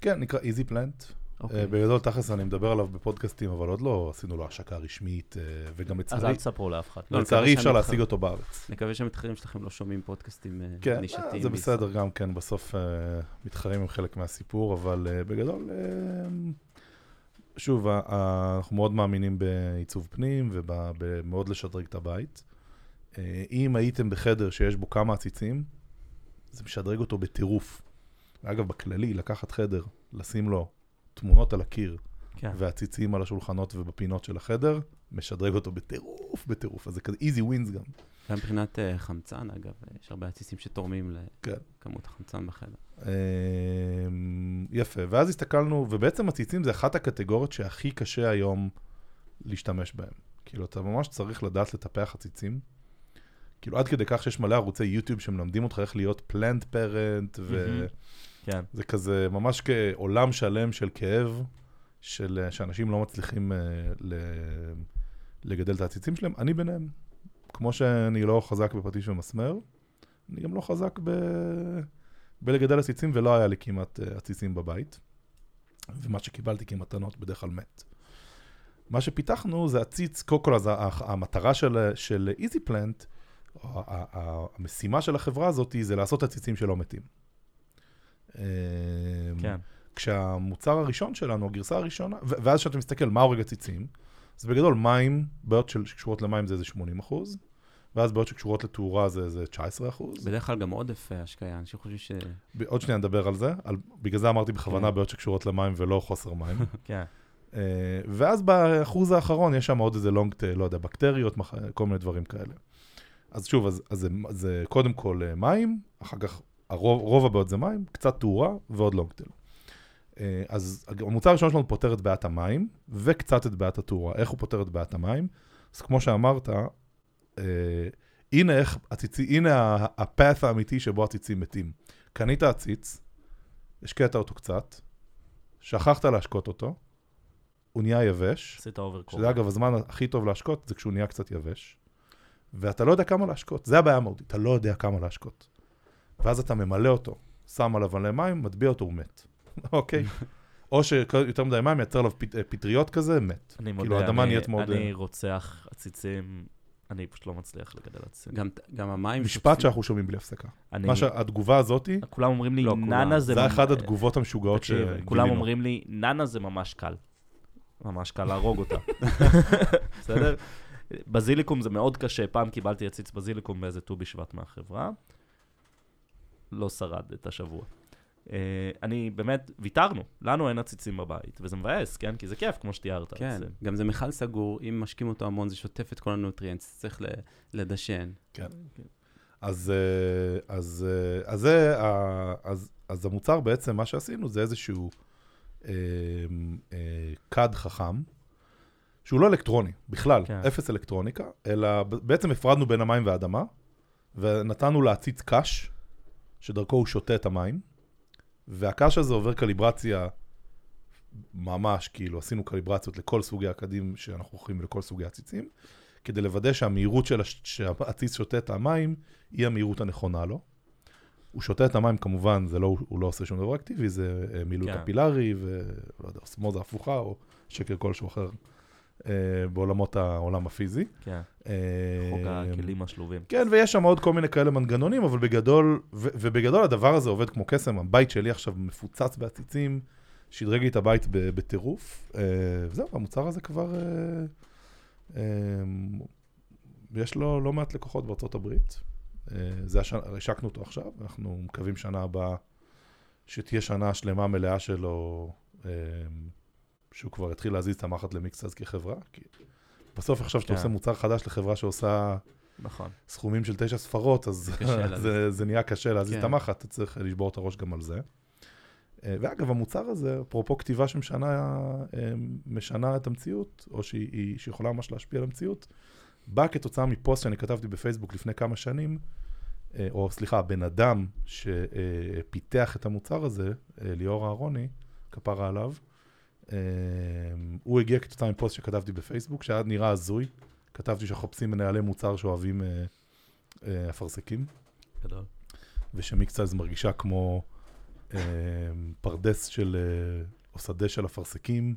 S3: כן, נקרא איזי פלנט.
S2: אוקיי.
S3: בגדול, תכלס אני מדבר עליו בפודקאסטים, אבל עוד לא עשינו לו השקה רשמית, אה, וגם
S1: אז אל
S3: לצערי,
S1: תספרו לאף אחד.
S2: לא,
S3: לצערי אי אפשר להשיג. אותו בארץ.
S2: נקווה שהמתחרים שלכם לא שומעים פודקאסטים אה,
S3: כן,
S2: נישתיים.
S3: אה, זה
S2: בישראל.
S3: בסדר גם כן, בסוף אה, מתחרים עם חלק מהסיפור, אבל אה, בגדול, אה, שוב, ה- ה- אנחנו מאוד מאמינים בעיצוב פנים ובמאוד לשדרג את הבית. אה, אם הייתם בחדר שיש בו כמה עציצים, זה משדרג אותו בטירוף. אגב, בכללי, לקחת חדר, לשים לו תמונות על הקיר
S1: כן.
S3: ועציצים על השולחנות ובפינות של החדר, משדרג אותו בטירוף, בטירוף. אז זה כזה easy wins גם.
S2: גם מבחינת אה, חמצן, אגב, אה, יש הרבה עציצים שתורמים
S3: כן.
S2: לכמות החמצן בחדר.
S3: אמ, יפה, ואז הסתכלנו, ובעצם עציצים זה אחת הקטגוריות שהכי קשה היום להשתמש בהם. כאילו, אתה ממש צריך לדעת לטפח עציצים. כאילו, עד כדי כך שיש מלא ערוצי יוטיוב שמלמדים אותך איך להיות פלנט פרנט, וזה
S1: כן.
S3: כזה ממש כעולם שלם של כאב, של, שאנשים לא מצליחים uh, ל, לגדל את העציצים שלהם. אני ביניהם. כמו שאני לא חזק בפטיש ומסמר, אני גם לא חזק ב... בלגדל עציצים, ולא היה לי כמעט אה, עציצים בבית. ומה שקיבלתי כמתנות בדרך כלל מת. מה שפיתחנו זה עציץ, קודם כל, אז המטרה של, של איזי פלנט, המשימה של החברה הזאת זה לעשות עציצים שלא מתים. אמ,
S1: כן.
S3: כשהמוצר הראשון שלנו, הגרסה הראשונה, ואז כשאתה מסתכל מה הורג עציצים, אז בגדול מים, בעיות שקשורות למים זה איזה 80 אחוז, ואז בעיות שקשורות לתאורה זה איזה 19 אחוז.
S2: בדרך כלל גם עודף השקיה, אנשים חושבים ש...
S3: עוד שנייה נדבר על זה, על, בגלל זה אמרתי בכוונה
S2: כן.
S3: בעיות שקשורות למים ולא חוסר מים.
S1: כן.
S3: אה, ואז באחוז האחרון יש שם עוד איזה לונג טייל, לא יודע, בקטריות, כל מיני דברים כאלה. אז שוב, אז, אז זה, זה קודם כל אה, מים, אחר כך הרוב, רוב הבעיות זה מים, קצת תאורה ועוד לונג טייל. אה, אז המוצר הראשון שלנו פותר את בעיית המים, וקצת את בעיית התאורה. איך הוא פותר את בעיית המים? אז כמו שאמרת, אה, הנה איך עציצי, הנה ה- הפאth האמיתי שבו עציצים מתים. קנית עציץ, השקעת אותו קצת, שכחת להשקות אותו, הוא נהיה יבש,
S1: עשית overkill.
S3: שזה אגב הזמן הכי טוב להשקות, זה כשהוא נהיה קצת יבש, ואתה לא יודע כמה להשקות, זה הבעיה המהותית, אתה לא יודע כמה להשקות. ואז אתה ממלא אותו, שם עליו מלא מים, מטביע אותו, הוא מת. אוקיי? או שיותר מדי מים מייצר עליו פט, פטריות כזה, מת.
S1: אני
S3: כאילו,
S1: מודה,
S3: האדמה
S1: אני-
S3: נהיית מאוד,
S1: אני
S3: אה,
S1: רוצח עציצים, אני פשוט לא מצליח לגדל עציצים.
S2: גם, גם המים...
S3: משפט שאנחנו שומעים בלי הפסקה.
S1: אני-
S3: מה שהתגובה הזאתי,
S1: כולם אומרים לי,
S2: לא.
S1: נענע זה...
S3: זה
S1: ממ-
S3: אחת התגובות המשוגעות שגילינו.
S1: כולם אומרים לי, נענע זה ממש קל. ממש קל להרוג אותה. בסדר? בזיליקום זה מאוד קשה, פעם קיבלתי עציץ בזיליקום באיזה ט"ו בשבט מהחברה. לא שרד את השבוע. אה, אני באמת, ויתרנו, לנו אין עציצים בבית, וזה מבאס, כן? כי זה כיף, כמו שתיארת.
S2: כן,
S1: אז, אה,
S2: גם זה מכל סגור, אם משקים אותו המון זה שוטף את כל ה nutrients, צריך ל- לדשן.
S3: כן. אז, אה, אז, אה, אז, זה, ה- אז, אז המוצר בעצם, מה שעשינו זה איזשהו אה, אה, כד חכם, שהוא לא אלקטרוני, בכלל,
S1: כן.
S3: כן. אפס אלקטרוניקה, אלא בעצם הפרדנו בין המים והאדמה, ונתנו להציץ קש, שדרכו הוא שותה את המים, והקש הזה עובר קליברציה ממש, כאילו, עשינו קליברציות לכל סוגי הקדים שאנחנו אוכלים ולכל סוגי הציצים, כדי לוודא שהמהירות של הש... שהעציץ שותה את המים, היא המהירות הנכונה לו. הוא שותה את המים, כמובן, זה לא, הוא לא עושה שום דבר אקטיבי, זה אה, מילוי
S1: כן.
S3: קפילרי, ולא יודע, אוסמוזה הפוכה, או שקר כלשהו אחר, בעולמות העולם הפיזי.
S1: כן,
S3: אה,
S1: חוק הכלים השלובים.
S3: כן, ויש שם עוד כל מיני כאלה מנגנונים, אבל בגדול, ובגדול הדבר הזה עובד כמו קסם. הבית שלי עכשיו מפוצץ בעציצים, שדרג לי את הבית בטירוף. אה, וזהו, המוצר הזה כבר, אה, אה, יש לו לא מעט לקוחות בארצות הברית. אה, זה השנה, השקנו אותו עכשיו, אנחנו מקווים שנה הבאה שתהיה שנה שלמה מלאה שלו, אה, שהוא כבר יתחיל להזיז את המחט למיקסאז כחברה. כי בסוף עכשיו שאתה
S1: כן.
S3: עושה מוצר חדש לחברה שעושה...
S1: נכון.
S3: סכומים של תשע ספרות, אז
S2: להזיז.
S3: זה, זה נהיה קשה להזיז
S2: כן.
S3: את המחט, אתה צריך לשבור את הראש גם על זה. אה, ואגב, המוצר הזה, אפרופו כתיבה שמשנה אה, משנה את המציאות, או שהיא, היא- שיכולה ממש להשפיע על המציאות, בא כתוצאה מפוסט שאני כתבתי בפייסבוק לפני כמה שנים, אה, או סליחה, בן אדם שפיתח את המוצר הזה, ליאור אהרוני, כפרה עליו, הוא הגיע כתוצאה מפוסט שכתבתי בפייסבוק, שהיה נראה הזוי. כתבתי שאנחנו מחפשים מנהלי מוצר שאוהבים אה, אה, אפרסקים,
S1: גדול.
S3: ושמיקסטייז מרגישה כמו אה, פרדס של, אה, או שדה של אפרסקים,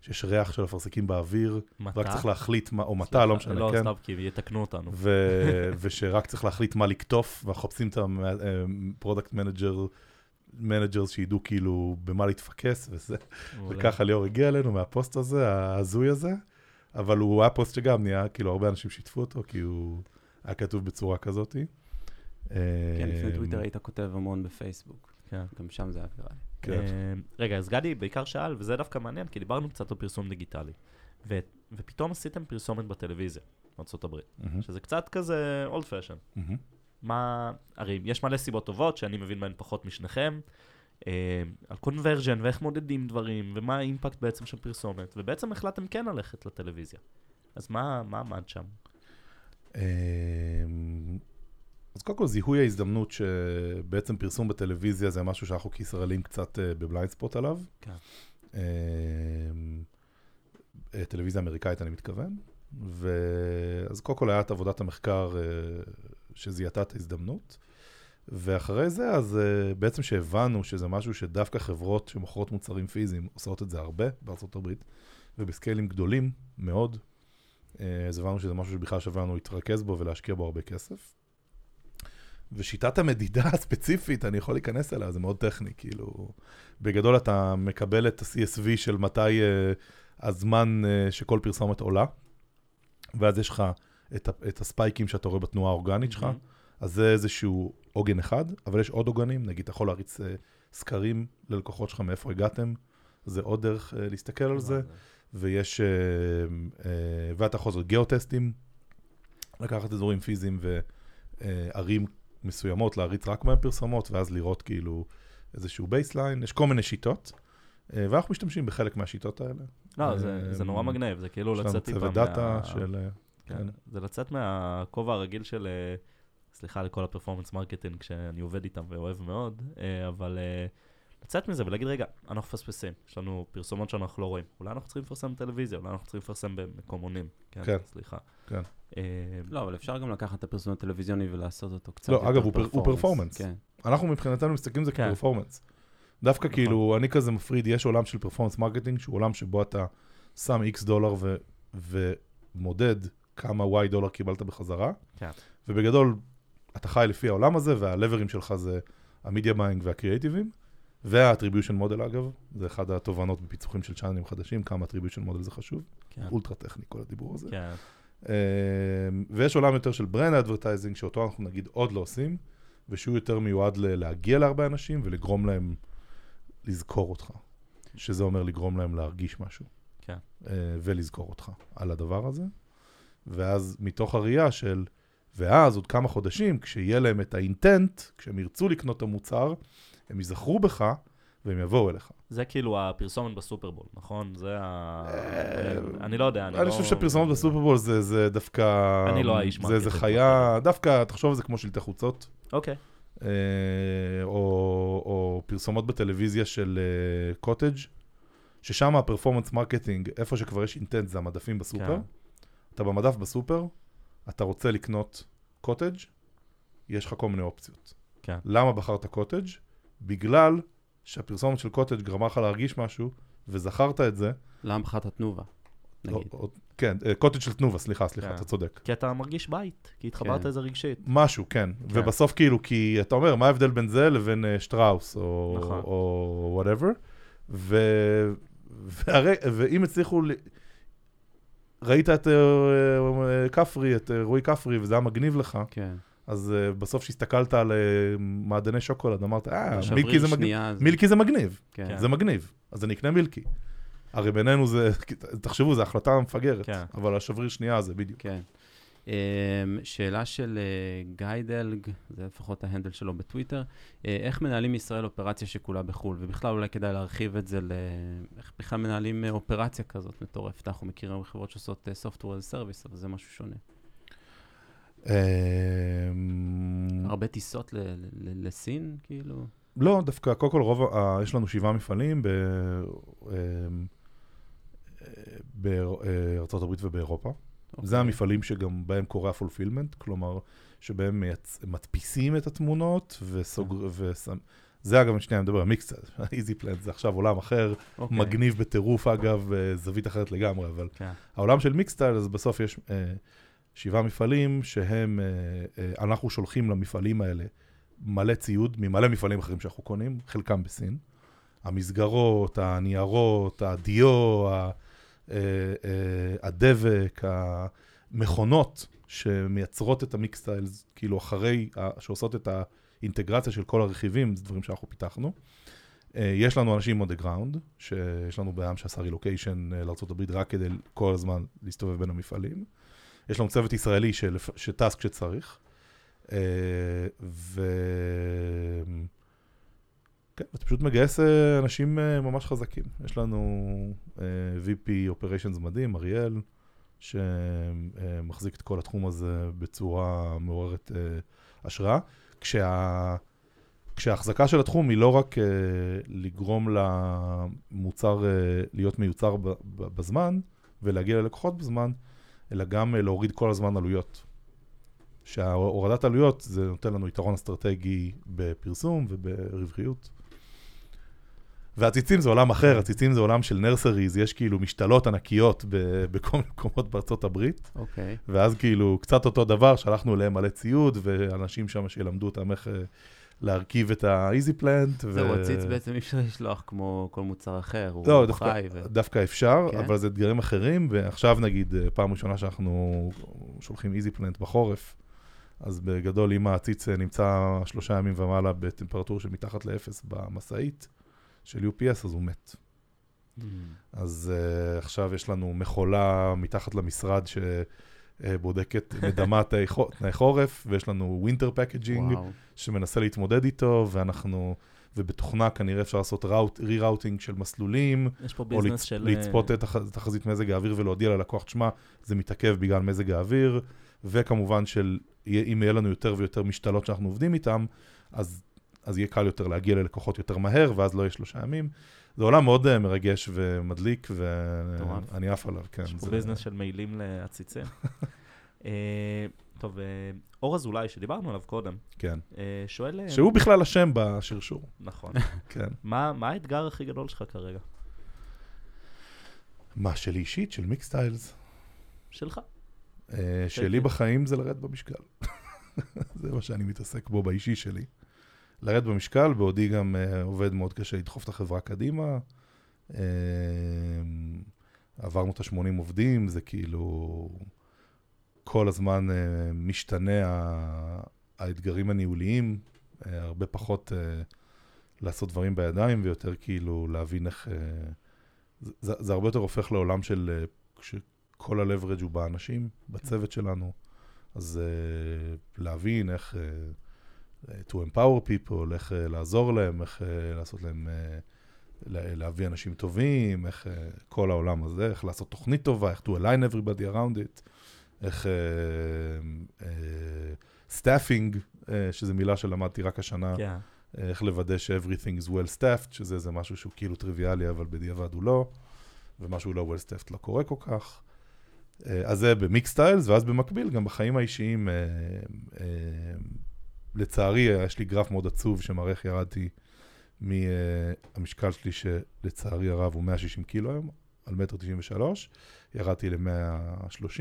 S3: שיש ריח של אפרסקים באוויר,
S1: מטע?
S3: רק צריך להחליט מה, או מטע, לא משנה,
S1: לא,
S3: כן?
S1: סתם, כי יתקנו אותנו.
S3: ו- ושרק צריך להחליט מה לקטוף, ואנחנו מחפשים את ה product manager, managers שידעו כאילו במה להתפקס וזה. וככה ליאור הגיע אלינו מהפוסט הזה, ההזוי הזה, אבל הוא היה פוסט שגם נהיה, כאילו הרבה אנשים שיתפו אותו, כי הוא היה כתוב בצורה כזאת.
S2: כן, לפני טוויטר היית כותב המון בפייסבוק.
S1: כן.
S2: גם שם זה היה ויראלי.
S3: כן.
S1: אה, רגע, אז גדי בעיקר שאל, וזה דווקא מעניין, כי דיברנו קצת על פרסום דיגיטלי. ופתאום עשיתם פרסומת בטלוויזיה, בארה"ב, שזה קצת כזה אולד פשן. מה, הרי יש מלא סיבות טובות שאני מבין בהן פחות משניכם, אה, על קונברג'ן ואיך מודדים דברים, ומה האימפקט בעצם של פרסומת, ובעצם החלטתם כן ללכת לטלוויזיה. אז מה, מה עמד שם?
S3: אמ, אז קודם כל זיהוי ההזדמנות שבעצם פרסום בטלוויזיה זה משהו שאנחנו כישראלים קצת אה, בבליינד ספוט עליו.
S1: כן.
S3: אה, טלוויזיה אמריקאית אני מתכוון. ואז קודם כל היה את עבודת המחקר אה, שזיהתה את ההזדמנות. ואחרי זה, אז אה, בעצם שהבנו שזה משהו שדווקא חברות שמוכרות מוצרים פיזיים עושות את זה הרבה בארצות הברית, ובסקיילים גדולים מאוד. אה, אז הבנו שזה משהו שבכלל שווה לנו להתרכז בו ולהשקיע בו הרבה כסף. ושיטת המדידה הספציפית, אני יכול להיכנס אליה, זה מאוד טכני, כאילו, בגדול אתה מקבל את ה-CSV של מתי uh, הזמן uh, שכל פרסומת עולה, ואז יש לך את, את הספייקים שאתה רואה בתנועה האורגנית שלך,
S1: מהמם.
S3: אז זה איזשהו עוגן אחד, אבל יש עוד עוגנים, נגיד, אתה יכול להריץ uh, סקרים ללקוחות שלך מאיפה הגעתם, זה עוד דרך אה, להסתכל על זה. ויש, אה, אה, ואתה יכול לעשות גיאוטסטים, לקחת אזורים פיזיים וערים מסוימות, להריץ רק מהם פרסומות, ואז לראות כאילו איזשהו baseline, יש כל מיני שיטות, ואנחנו משתמשים בחלק מהשיטות האלה.
S1: לא, זה, זה נורא מגניב, זה כאילו
S3: יש לנו
S1: לצאת טיפה
S3: צוות דאטה של...
S1: כן.
S3: כן.
S1: זה לצאת מהכובע הרגיל של, אה, סליחה לכל ה performance marketing שאני עובד איתם ואוהב מאוד, אה, אבל אה, לצאת מזה ולהגיד, רגע, אנחנו מפספסים, יש לנו פרסומות שאנחנו לא רואים, אולי אנחנו צריכים לפרסם בטלוויזיה, אולי אנחנו צריכים לפרסם במקומונים, כן,
S3: כן.
S1: סליחה.
S3: כן.
S2: לא, אבל אפשר גם לקחת את הפרסום הטלוויזיוני ולעשות אותו קצת
S3: לא,
S2: יותר
S3: אגב, הוא פר- הוא
S2: performance.
S3: performance.
S2: כן.
S3: אנחנו מבחינתנו מסתכלים על זה
S1: כן.
S3: כ performance. דווקא
S1: נכון.
S3: כאילו, אני כזה מפריד, יש עולם של performance marketing, שהוא עולם שבו אתה שם איקס דולר ו- ומודד כמה Y דולר קיבלת בחזרה,
S1: כן.
S3: ובגדול, אתה חי לפי העולם הזה, והלברים שלך זה ה media buying והקריאייטיבים, וה attribution model אגב, זה אחד התובנות בפיצוחים של צ'אנלים חדשים, כמה attribution model זה חשוב,
S1: כן.
S3: אולטרה טכני כל הדיבור הזה.
S1: כן.
S3: אה, ויש עולם יותר של brand advertising, שאותו אנחנו נגיד עוד לא עושים, ושהוא יותר מיועד להגיע להרבה אנשים ולגרום להם לזכור אותך. שזה אומר לגרום להם להרגיש משהו.
S1: כן.
S3: אה, ולזכור אותך על הדבר הזה. ואז מתוך הראייה של, ואז עוד כמה חודשים, כשיהיה להם את ה intent, כשהם ירצו לקנות את המוצר, הם ייזכרו בך והם יבואו אליך.
S1: זה כאילו הפרסומת בסופרבול, נכון? זה ה...
S3: אה,
S1: אני לא יודע, אני לא...
S3: אני חושב שפרסומות בסופרבול זה, דווקא...
S1: אני לא האיש
S3: זה, זה
S1: marketing.
S3: חיה, דווקא, תחשוב על זה כמו שלטי חוצות,
S1: אוקיי,
S3: אה, או, פרסומות בטלוויזיה של אה, קוטג', ששם ה performance marketing, איפה שכבר יש intent, זה המדפים בסופר.
S1: כן.
S3: אתה במדף בסופר, אתה רוצה לקנות קוטג', יש לך כל מיני אופציות.
S1: כן.
S3: למה בחרת קוטג'? בגלל שהפרסומת של קוטג' גרמה לך להרגיש משהו, וזכרת את זה.
S2: למה בחרת תנובה, נגיד?
S3: או, או, כן, אה, קוטג' של תנובה, סליחה, סליחה,
S1: כן.
S3: אתה צודק.
S1: כי אתה מרגיש בית, כי התחברת
S2: כן.
S1: לזה רגשית.
S3: משהו, כן. כן. ובסוף כאילו, כי אתה אומר, מה ההבדל בין זה לבין אה, שטראוס, או
S1: נכון.
S3: או whatever, ו... והרי, ואם הצליחו. ראית את אה, אה, כפרי, את אה, רועי כפרי, וזה היה מגניב לך,
S2: כן.
S3: אז בסוף כשהסתכלת על מעדני שוקולד, אמרת, אה, מילקי זה מגניב. מילקי זה מגניב,
S2: כן.
S3: זה מגניב, אז אני אקנה מילקי. הרי בינינו זה, תחשבו, זו החלטה מפגרת,
S1: כן.
S3: אבל השבריר שנייה זה בדיוק.
S2: אמ, שאלה של אה, גיא דלג, זה לפחות ההנדל שלו בטוויטר, אה, איך מנהלים מישראל אופרציה שכולה בחו"ל? ובכלל אולי כדאי להרחיב את זה ל... איך בכלל מנהלים אה, אופרציה כזאת מטורפת? אנחנו מכירים חברות שעושות software as service, אבל זה משהו שונה.
S3: אמ,
S2: הרבה טיסות לסין, כאילו?
S3: לא, דווקא, קודם כל, רוב, יש לנו שבעה מפעלים אמ, בארצות הברית ובאירופה. זה
S2: אוקיי.
S3: המפעלים שגם בהם קורה הפולפילמנט, כלומר, שבהם מייצ... מדפיסים את התמונות וסוגר... ושם... זה אגב, שנייה, אני מדבר על מיקסט, איזי פלנט זה עכשיו עולם אחר,
S2: אוקיי.
S3: מגניב בטירוף אגב, אה, זווית אחרת לגמרי, אבל
S1: כן.
S3: העולם של מיקסטייל, אז בסוף יש אה, שבעה מפעלים שהם, אה, אה, אנחנו שולחים למפעלים האלה מלא ציוד ממלא מפעלים אחרים שאנחנו קונים, חלקם בסין. המסגרות, הניירות, הדיו, ה- הדבק, המכונות שמייצרות את המיקסטיילס, כאילו אחרי, שעושות את האינטגרציה של כל הרכיבים, זה דברים שאנחנו פיתחנו. אה, יש לנו אנשים on the ground, שיש לנו בעם שעשה רילוקיישן לארה"ב רק כדי כל הזמן להסתובב בין המפעלים. יש לנו צוות ישראלי שטס כשצריך. אה, ו... כן, אתה פשוט מגייס אה, אנשים אה, ממש חזקים. יש לנו אה, VP Operations מדהים, אריאל, שמחזיק את כל התחום הזה בצורה מעוררת אה, השראה. כשה... כשההחזקה של התחום היא לא רק אה, לגרום למוצר אה, להיות מיוצר ב- ב- בזמן ולהגיע ללקוחות בזמן, אלא גם אה, להוריד כל הזמן עלויות. שהורדת עלויות זה נותן לנו יתרון אסטרטגי בפרסום וברווחיות. והציצים זה עולם אחר, הציצים זה עולם של נרסריז, יש כאילו משתלות ענקיות ב- בכל מיני מקומות בארצות הברית,
S2: אוקיי.
S3: ואז כאילו קצת אותו דבר, שלחנו אליהם מלא ציוד, ואנשים שם שילמדו אותם איך אה, להרכיב את ה- Easyplant.
S2: זהו, הציץ בעצם אי אפשר לשלוח כמו כל מוצר אחר, הוא
S3: לא,
S2: הוא
S3: דווקא,
S2: חי. ו-
S3: דווקא אפשר,
S2: כן?
S3: אבל זה אתגרים אחרים, ועכשיו נגיד, אה, פעם ראשונה שאנחנו שולחים Easyplant בחורף, אז בגדול, אם העציץ אה, נמצא שלושה ימים ומעלה בטמפרטורה של מתחת לאפס במשאית של UPS, אז הוא מת.
S2: Mm.
S3: אז אה, עכשיו יש לנו מכולה מתחת למשרד שבודקת, מדמה תנאי חו- תנאי חורף, ויש לנו winter
S2: packaging.
S3: שמנסה להתמודד איתו, ואנחנו, ובתוכנה כנראה אפשר לעשות route, re-routing של מסלולים, או לצ-
S1: של...
S3: לצפות את תח- תחזית מזג האוויר ולהודיע ללקוח, תשמע, זה מתעכב בגלל מזג האוויר, וכמובן של, אם יהיה לנו יותר ויותר משתלות שאנחנו עובדים איתן, אז, אז יהיה קל יותר להגיע ללקוחות יותר מהר, ואז לא יהיה שלושה ימים. זה עולם מאוד אה, מרגש ומדליק. ואני עף עליו, כן.
S1: יש פה
S3: זה-
S1: ביזנס של מעילים לעציצים. אה, טוב, אה, אור אזולאי, שדיברנו עליו קודם,
S3: כן.
S1: שואל...
S3: שהוא בכלל אשם בשרשור,
S1: נכון.
S3: כן.
S1: מה מה האתגר הכי גדול שלך כרגע?
S3: מה, שלי אישית? של מיקסטיילס?
S1: שלך.
S3: אה, שלי בחיים זה לרדת במשקל. זה מה שאני מתעסק בו באישי שלי. לרדת במשקל, בעודי גם אה, עובד מאוד קשה לדחוף את החברה קדימה. אה, עברנו את ה-80 עובדים, זה כאילו כל הזמן אה, משתנה האתגרים הניהוליים הרבה פחות לעשות דברים בידיים, ויותר כאילו להבין איך... זה, זה הרבה יותר הופך לעולם של... כשכל ה-leverage הוא באנשים, בצוות שלנו, אז להבין איך... אה, to empower people, איך אה, לעזור להם, איך אה, לעשות להם, לה- להביא אנשים טובים, איך כל העולם הזה, איך לעשות תוכנית טובה, איך to align everybody around it, איך staffing, שזו מילה שלמדתי רק השנה,
S1: כן.
S3: איך לוודא ש-everything is well staffed, שזה איזה משהו שהוא כאילו טריוויאלי, אבל בדיעבד הוא לא, ומשהו לא well staffed לא קורה כל כך. אז זה במיקסטיילז, ואז במקביל, גם בחיים האישיים, לצערי, יש לי גרף מאוד עצוב שמראה איך ירדתי מהמשקל שלי, שלצערי הרב הוא 160 קילו היום, על מטר 93, ירדתי ל-130,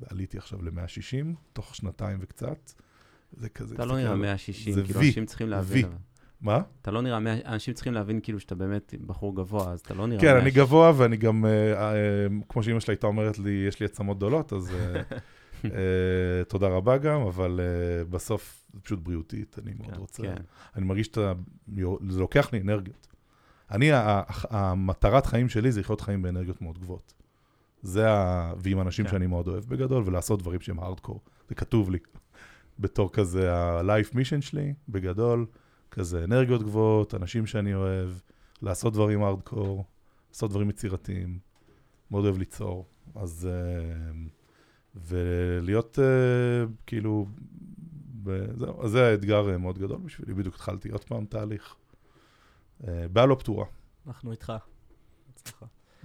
S3: ועליתי עכשיו ל-160, תוך שנתיים וקצת. זה כזה...
S2: אתה לא נראה
S3: על-
S2: 160,
S3: זה
S2: כאילו
S3: וי,
S2: אנשים צריכים להבין.
S3: וי. מה?
S2: אתה לא נראה, 100 אנשים צריכים להבין כאילו שאתה באמת בחור גבוה, אז אתה לא נראה
S3: כן, אני
S2: 160.
S3: גבוה ואני גם, אה, אה, כמו שאימא שלי הייתה אומרת לי, יש לי עצמות גדולות, אז אה, תודה רבה גם, אבל אה, בסוף זה פשוט בריאותית, אני מאוד
S1: כן,
S3: רוצה.
S2: כן.
S3: אני מרגיש שאתה, זה לוקח לי אנרגיות. אני, המטרת חיים שלי זה לחיות חיים באנרגיות מאוד גבוהות. זה ה... ועם אנשים
S1: כן.
S3: שאני מאוד אוהב בגדול, ולעשות דברים שהם הארדקור. זה כתוב לי. בתור כזה ה-life mission שלי, בגדול, כזה אנרגיות גבוהות, אנשים שאני אוהב, לעשות דברים הארדקור, לעשות דברים יצירתיים, מאוד אוהב ליצור. אז... אה, ולהיות אה, כאילו... וזהו, אז זה האתגר אה, מאוד גדול בשבילי, בדיוק התחלתי עוד פעם תהליך. אה, בעיה לא פתורה,
S1: אנחנו איתך.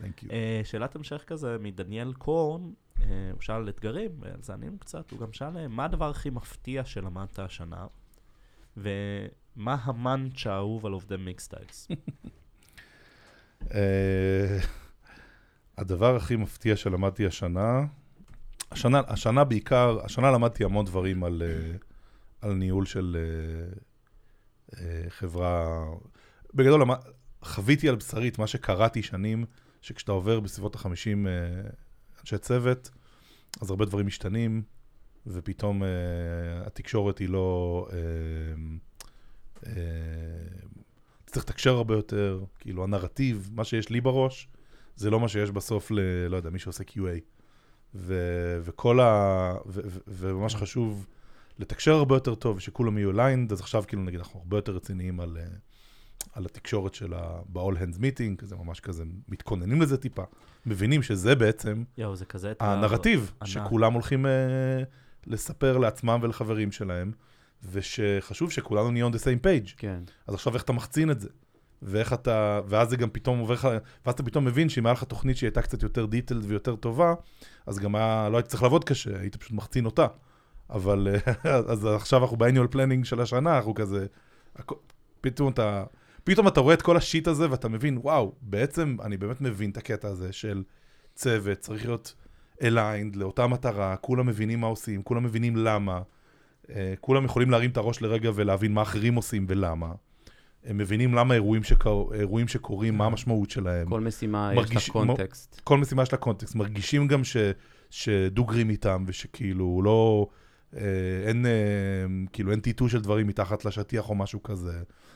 S3: Thank you.
S1: אה, שאלת המשך כזה מדניאל קורן, אה, הוא שאל על אתגרים, ועל זה ענינו קצת, הוא גם שאל מה הדבר הכי מפתיע שלמדת השנה, ומה המאנץ' האהוב על עובדי מיקסטיילס.
S3: אה, הדבר הכי מפתיע שלמדתי השנה, השנה, השנה בעיקר, השנה למדתי המון דברים על, אה, על ניהול של אה, אה, חברה. בגדול, חוויתי על בשרי את מה שקראתי שנים, שכשאתה עובר בסביבות ה-50 אנשי צוות, אז הרבה דברים משתנים, ופתאום התקשורת היא לא... אתה צריך לתקשר הרבה יותר, כאילו הנרטיב, מה שיש לי בראש, זה לא מה שיש בסוף ל... לא יודע, מי שעושה QA. ו, וכל ה... ו, ו, וממש חשוב לתקשר הרבה יותר טוב, שכולם יהיו aligned, אז עכשיו כאילו נגיד אנחנו הרבה יותר רציניים על, אה, על התקשורת של ה... ב-all hands meeting, כזה ממש כזה, מתכוננים לזה טיפה, מבינים שזה בעצם
S1: יואו, זה כזה
S3: הנרטיב,
S1: ענק.
S3: שכולם הולכים אה, לספר לעצמם ולחברים שלהם, ושחשוב שכולנו נהיה on the same page.
S2: כן.
S3: אז עכשיו איך אתה מחצין את זה? ואיך אתה, ואז זה גם פתאום עובר לך, ואז אתה פתאום מבין שאם היה לך תוכנית שהיא הייתה קצת יותר detailed ויותר טובה, אז גם היה, לא היית צריך לעבוד קשה, היית פשוט מחצין אותה. אבל אז עכשיו אנחנו ב annual planning של השנה, אנחנו כזה, פתאום אתה, פתאום אתה רואה את כל ה shit הזה ואתה מבין, וואו, בעצם אני באמת מבין את הקטע הזה של צוות, צריך להיות aligned לאותה מטרה, כולם מבינים מה עושים, כולם מבינים למה, אה, כולם יכולים להרים את הראש לרגע ולהבין מה אחרים עושים ולמה. הם מבינים למה אירועים, שקור... אירועים שקורים, מה המשמעות שלהם.
S2: כל משימה יש
S3: מרגיש-
S2: לה קונטקסט.
S3: כל משימה יש לה קונטקסט. מרגישים גם ש... שדוגרים איתם, ושכאילו לא... אה, אין, אה, כאילו, אין טאטוא של דברים מתחת לשטיח או משהו כזה.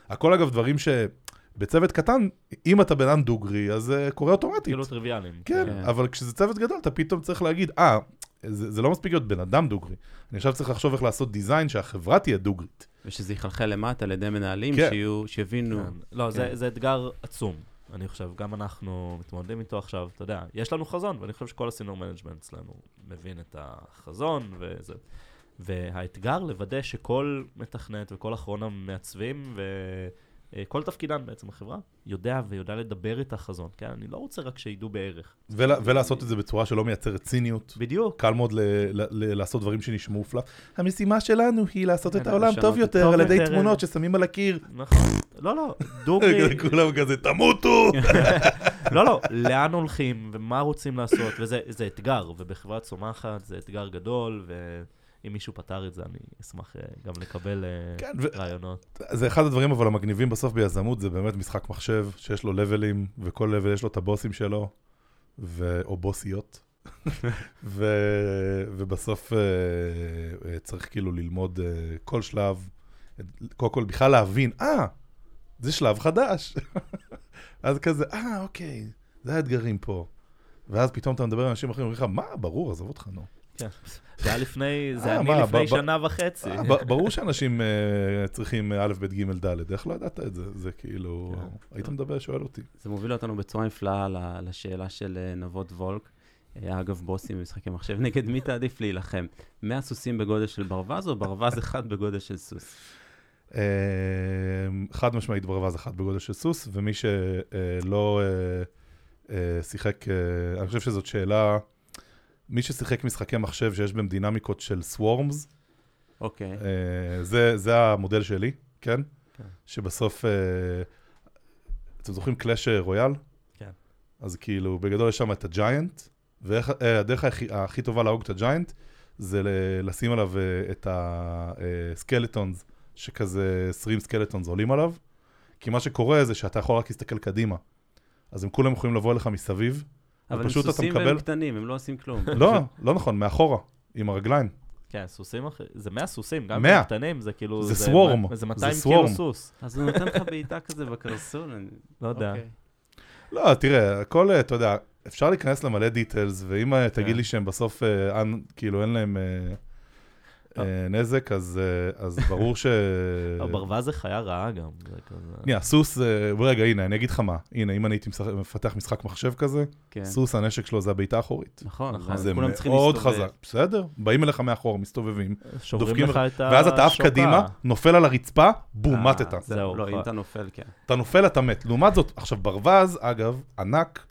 S3: הכל אגב דברים שבצוות קטן, אם אתה בן אדם דוגרי, אז זה קורה אוטומטית.
S1: כאילו טריוויאליים.
S3: כן,
S2: כן.
S3: אבל כשזה צוות גדול, אתה פתאום צריך להגיד, אה, זה, זה לא מספיק להיות בן אדם דוגרי. אני עכשיו צריך לחשוב איך לעשות design שהחברה תהיה דוגרית.
S2: ושזה יחלחל למטה על ידי מנהלים
S3: כן.
S2: שיהיו, שיבינו.
S1: כן. לא, זה,
S2: כן.
S1: זה אתגר עצום. אני חושב, גם אנחנו מתמודדים איתו עכשיו, אתה יודע, יש לנו חזון, ואני חושב שכל ה senior management אצלנו מבין את החזון, וזה... והאתגר לוודא שכל מתכנת וכל אחרון המעצבים וכל תפקידן בעצם בחברה, יודע ויודע לדבר את החזון, כן? אני לא רוצה רק שידעו בערך.
S3: ול, ולעשות את זה בצורה שלא מייצרת ציניות.
S1: בדיוק.
S3: קל מאוד ל, ל, ל, לעשות דברים שנשמעו פלאפ. המשימה שלנו היא לעשות את
S2: כן,
S3: העולם טוב יותר על ידי. תמונות ששמים על הקיר.
S1: נכון. לא, לא, דוגרי,
S3: כולם כזה, תמותו!
S1: לא, לא, לאן הולכים ומה רוצים לעשות, וזה זה אתגר, ובחברה צומחת זה אתגר גדול, ואם מישהו פתר את זה, אני אשמח אה, גם לקבל אה,
S3: כן, ו-
S1: רעיונות.
S3: זה אחד הדברים אבל המגניבים בסוף ביזמות, זה באמת משחק מחשב, שיש לו לבלים, וכל לבל יש לו את הבוסים שלו, ו... או בוסיות. ו... ובסוף אה, צריך כאילו ללמוד כל שלב, קודם כל בכלל להבין, אה, זה שלב חדש. אז כזה, אה, אוקיי, זה האתגרים פה. ואז פתאום אתה מדבר עם אנשים אחרים, אומרים לך, מה, ברור, עזוב אותך, נו.
S1: כן. זה היה לפני, זה
S3: אה,
S1: אני
S3: מה,
S1: לפני שנה וחצי.
S3: אה, ברור שאנשים אה, צריכים א', ב', ג', ד', איך לא ידעת את זה? זה כאילו,
S2: כן.
S3: היית מדבר, שואל אותי.
S2: זה מוביל אותנו בצורה נפלאה ל- לשאלה של נבות וולק. אגב, בוסים במשחקי מחשב, נגד מי תעדיף להילחם? 100 סוסים בגודל של ברווז או ברווז אחד בגודל של סוס?
S3: חד משמעית ברווז אחד בגודל של סוס, ומי שלא שיחק, אני חושב שזאת שאלה, מי ששיחק משחקי מחשב שיש בהם דינמיקות של swarms,
S2: אוקיי.
S3: אה, זה, זה המודל שלי, כן?
S2: כן.
S3: שבסוף, אה, אתם זוכרים Clash Royale?
S1: כן.
S3: אז כאילו, בגדול יש שם את ה giant, והדרך הכי, הכי טובה להרוג את ה giant, זה לשים עליו אה, את ה skeletons, שכזה 20 skeletons עולים עליו, כי מה שקורה זה שאתה יכול רק להסתכל קדימה. אז הם כולם יכולים לבוא אליך מסביב.
S2: אבל הם סוסים
S3: מקבל-
S2: והם קטנים, הם לא עושים כלום.
S3: לא, לא נכון, מאחורה, עם הרגליים.
S1: כן, סוסים אחרים, זה 100 סוסים, גם
S3: 100.
S1: אם קטנים, זה כאילו...
S3: זה סוורם,
S1: זה
S3: זה
S1: 200
S3: סוורם.
S1: קילו סוס.
S2: אז הוא נותן לך בעיטה כזה בקרסול. אני-
S1: לא יודע.
S2: אוקיי.
S3: לא, תראה, הכל, אתה יודע, אפשר להיכנס למלא דיטלס, ואם אה, תגיד
S1: כן.
S3: לי שהם בסוף, אה, אנ- כאילו, אין להם אה, נזק, אז אה, אז ברור ש...
S1: הברווז זה חיה רעה גם.
S3: שנייה, סוס, אה, רגע, הנה, אני אגיד לך מה. הנה, אם אני הייתי מפתח משחק מחשב כזה,
S2: כן.
S3: סוס, הנשק שלו זה הבעיטה האחורית.
S2: נכון,
S1: נכון.
S3: זה
S2: כולם צריכים
S3: מאוד. חזק. בסדר, באים אליך מאחור, מסתובבים,
S1: שוברים
S3: דופקים
S1: לך את
S3: ואז אתה עף
S1: השוקה.
S3: קדימה, נופל על הרצפה, בום,
S2: אה,
S3: מתת.
S2: זהו, לא. אם אתה נופל, כן.
S3: אתה נופל, אתה מת. לעומת זאת, עכשיו, ברווז, אגב, ענק,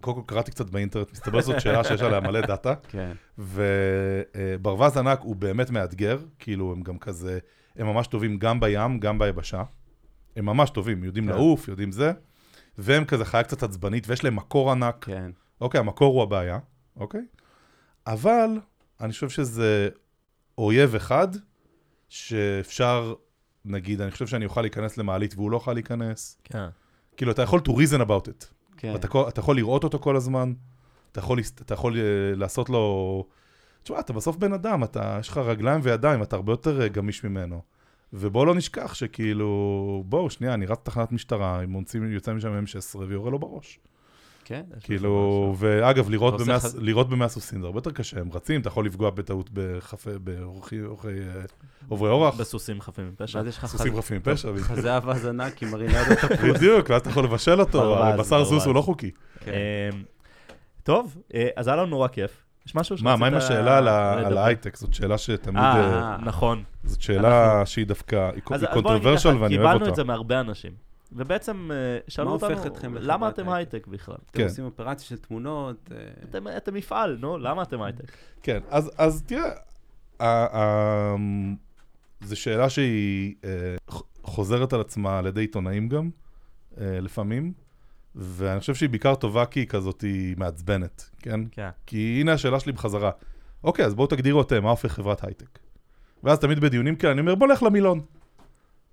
S3: קודם כל קראתי קצת באינטרנט, מסתבר שזאת שאלה שיש עליה מלא דאטה,
S2: כן.
S3: וברווז ענק הוא באמת מאתגר, כאילו הם גם כזה, הם ממש טובים גם בים, גם ביבשה. הם ממש טובים, יודעים
S2: כן.
S3: לעוף, יודעים זה, והם כזה חיה קצת עצבנית, ויש להם מקור ענק.
S2: כן.
S3: אוקיי, המקור הוא הבעיה, אוקיי? אבל אני חושב שזה אויב אחד, שאפשר, נגיד, אני חושב שאני אוכל להיכנס למעלית והוא לא יוכל להיכנס.
S1: כן.
S3: כאילו, אתה יכול to reason about it.
S2: כן.
S3: אתה, כל- אתה יכול לראות אותו כל הזמן, אתה יכול, אתה יכול אה, לעשות לו... תשמע, אתה בסוף בן אדם, אתה, יש לך רגליים וידיים, אתה הרבה יותר אה, גמיש ממנו. ובואו לא נשכח שכאילו, בואו, שנייה, אני רץ לתחנת משטרה, אם יוצא משם M16 ויורה לו בראש.
S2: כן.
S3: כאילו. ואגב, לירות
S1: אתה
S3: במאה- סוסים זה הרבה יותר קשה, הם רצים, אתה יכול לפגוע בטעות בחפה, באורחי, אורחי, אה, עוברי אורח,
S1: בסוסים חפים מפשע.
S2: ואז יש לך
S3: סוסים חפים מפשע.
S2: חזה אווז ענק עם מרינדות תפוז.
S3: בדיוק, ואז אתה יכול לבשל אותו, בשר סוס. הוא לא חוקי.
S2: כן.
S1: אמ, טוב, אה, אז היה לנו נורא כיף. יש משהו
S3: מה, מה עם
S1: שרצית
S3: השאלה על ההייטק? זאת שאלה שתמיד,
S1: אה,
S3: אה,
S1: נכון.
S3: זאת שאלה שהיא דווקא, היא קונטרוברשל ואני אוהב
S1: קיבלנו את
S3: אותה.
S1: זה מהרבה אנשים. ובעצם אה, שאלו
S2: מה
S1: אותנו,
S2: הופך אתכם לחברת
S1: למה אתם
S2: הייטק?"
S1: הייטק בכלל?
S2: אתם
S3: כן.
S2: עושים אופרציה של תמונות. אה,
S1: אתם- אתם מפעל, נו, למה אתם הייטק?
S3: כן, אז, אז תראה, זו שאלה שהיא אה, חוזרת על עצמה על ידי עיתונאים גם, אה, לפעמים, ואני חושב שהיא בעיקר טובה כי היא כזאת, היא מעצבנת, כן?
S1: כן.
S3: כי הנה השאלה שלי בחזרה. אוקיי, אז בואו תגדירו אתם, מה הופך חברת הייטק? ואז תמיד בדיונים כאלה אני אומר, בוא נלך למילון.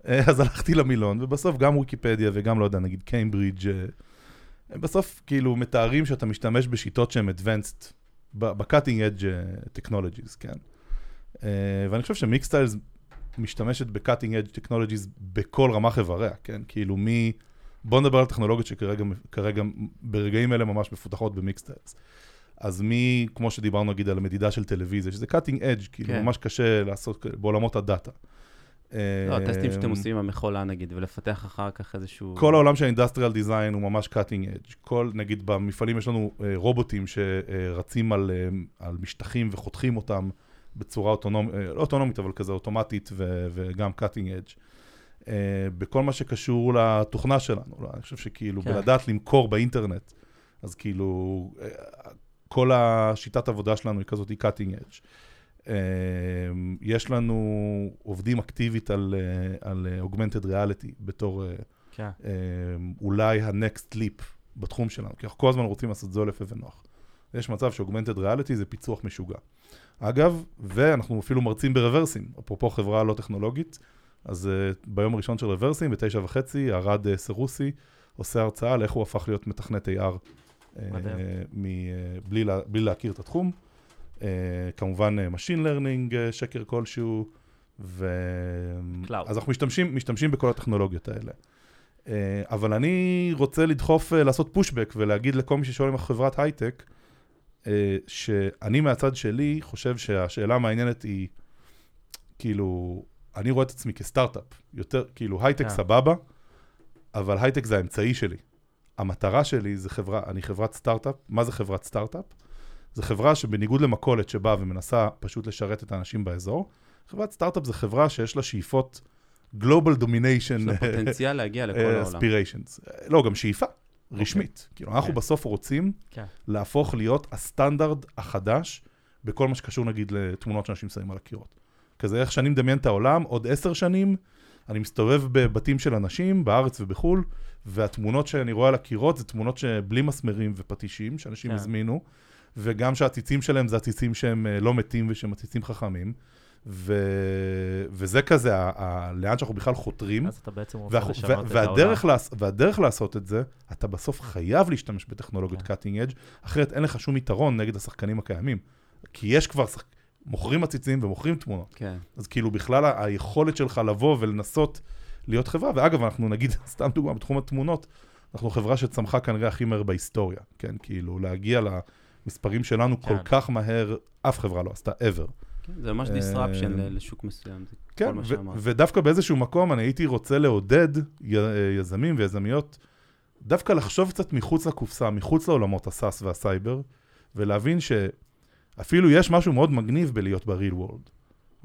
S3: אה, אז הלכתי למילון, ובסוף גם ויקיפדיה וגם, לא יודע, נגיד קיימברידג', אה, הם בסוף כאילו מתארים שאתה משתמש בשיטות שהן advanced, ב-cutting edge אה, technologies, כן. ואני חושב שמיקסטיילס משתמשת ב-cutting edge technologies בכל רמ"ח איבריה, כן? כאילו מי... בואו נדבר על טכנולוגיות שכרגע כרגע, ברגעים אלה ממש מפותחות במיקסטיילס. אז מי, כמו שדיברנו נגיד על המדידה של טלוויזיה, שזה cutting edge, כאילו
S2: כן.
S3: ממש קשה לעשות בעולמות הדאטה.
S2: לא, הטסטים שאתם
S3: אה,
S2: עושים עם המכולה נגיד, ולפתח אחר כך איזשהו...
S3: כל העולם של אינדסטריאל דיזיין הוא ממש cutting edge. כל, נגיד במפעלים יש לנו אה, רובוטים שרצים על, אה, על משטחים וחותכים אותם בצורה אוטונומית, אה, לא אוטונומית, אבל כזה אוטומטית ו, וגם edge. אה, בכל מה שקשור לתוכנה שלנו, לא, אני חושב שכאילו
S1: כן.
S3: בלדעת למכור באינטרנט, אז כאילו אה, כל השיטת עבודה שלנו היא כזאת, היא cutting edge. אה, יש לנו עובדים אקטיבית על, אה, על אה, augmented reality בתור... אה,
S1: כן.
S3: אה, אולי ה-next leap בתחום שלנו, כי אנחנו כל הזמן רוצים לעשות זול, יפה ונוח. יש מצב ש-augmented reality זה פיצוח משוגע. אגב, ואנחנו אפילו מרצים ברוורסים, אפרופו חברה לא טכנולוגית, אז uh, ביום הראשון של רוורסים, בתשע וחצי, ארד uh, סרוסי עושה הרצאה על איך הוא הפך להיות מתכנת AR, uh,
S1: מדהים.
S3: מ, uh, בלי, לה, בלי להכיר את התחום. Uh, כמובן, uh, Machine Learning, uh, שקר כלשהו, ו...
S1: Cloud.
S3: אז אנחנו משתמשים, משתמשים בכל הטכנולוגיות האלה. אה, אבל אני רוצה לדחוף, אה, לעשות פושבק ולהגיד לכל מי ששואל עם חברת הייטק, אה, שאני מהצד שלי חושב שהשאלה המעניינת היא, כאילו, אני רואה את עצמי כסטארט-אפ, יותר, כאילו הייטק
S1: כן.
S3: סבבה, אבל הייטק זה האמצעי שלי. המטרה שלי זה חברה, אני חברת סטארט-אפ, מה זה חברת סטארט-אפ? זו חברה שבניגוד למכולת שבאה ומנסה פשוט לשרת את האנשים באזור, חברת סטארט-אפ זו חברה שיש לה שאיפות Global
S2: יש
S3: Domination
S2: לה פוטנציאל להגיע לכל העולם.
S3: aspirations. לא, גם שאיפה, רשמית. כאילו, אנחנו
S2: כן.
S3: בסוף רוצים
S1: כן.
S3: להפוך להיות הסטנדרט החדש בכל מה שקשור נגיד לתמונות שאנשים שמים על הקירות. כזה איך שאני מדמיין את העולם, עוד עשר שנים, אני מסתובב בבתים של אנשים בארץ ובחו"ל, והתמונות שאני רואה על הקירות זה תמונות שבלי מסמרים ופטישים, שאנשים
S1: כן.
S3: הזמינו, וגם שהציצים שלהם זה הציצים שהם אה, לא מתים ושהם הציצים חכמים. ו... וזה כזה, ה... ה... לאן שאנחנו בכלל חותרים.
S1: אז אתה בעצם רוצה
S3: וה...
S1: לשנות
S3: ו...
S1: את
S3: והדרך,
S1: העולם.
S3: לעש... והדרך לעשות את זה, אתה בסוף חייב להשתמש בטכנולוגיות
S1: כן.
S3: cutting edge, אחרת אין לך שום יתרון נגד השחקנים הקיימים. כי יש כבר, שח... מוכרים עציצים ומוכרים תמונות.
S2: כן.
S3: אז כאילו בכלל ה- היכולת שלך לבוא ולנסות להיות חברה, ואגב, אנחנו נגיד, סתם דוגמה, בתחום התמונות, אנחנו חברה שצמחה כנראה הכי מהר בהיסטוריה, כן? כאילו, להגיע למספרים שלנו כל
S1: כן.
S3: כך מהר, אף חברה לא עשתה ever.
S2: כן, זה ממש
S3: אה,
S2: disruption ל- לשוק מסוים, זה כל
S3: כן,
S2: מה
S3: ו-
S2: שאמרת.
S3: ודווקא באיזשהו מקום אני הייתי רוצה לעודד יזמים ויזמיות דווקא לחשוב קצת מחוץ לקופסה, מחוץ לעולמות ה SaaS והסייבר, ולהבין שאפילו יש משהו מאוד מגניב בלהיות ב real world.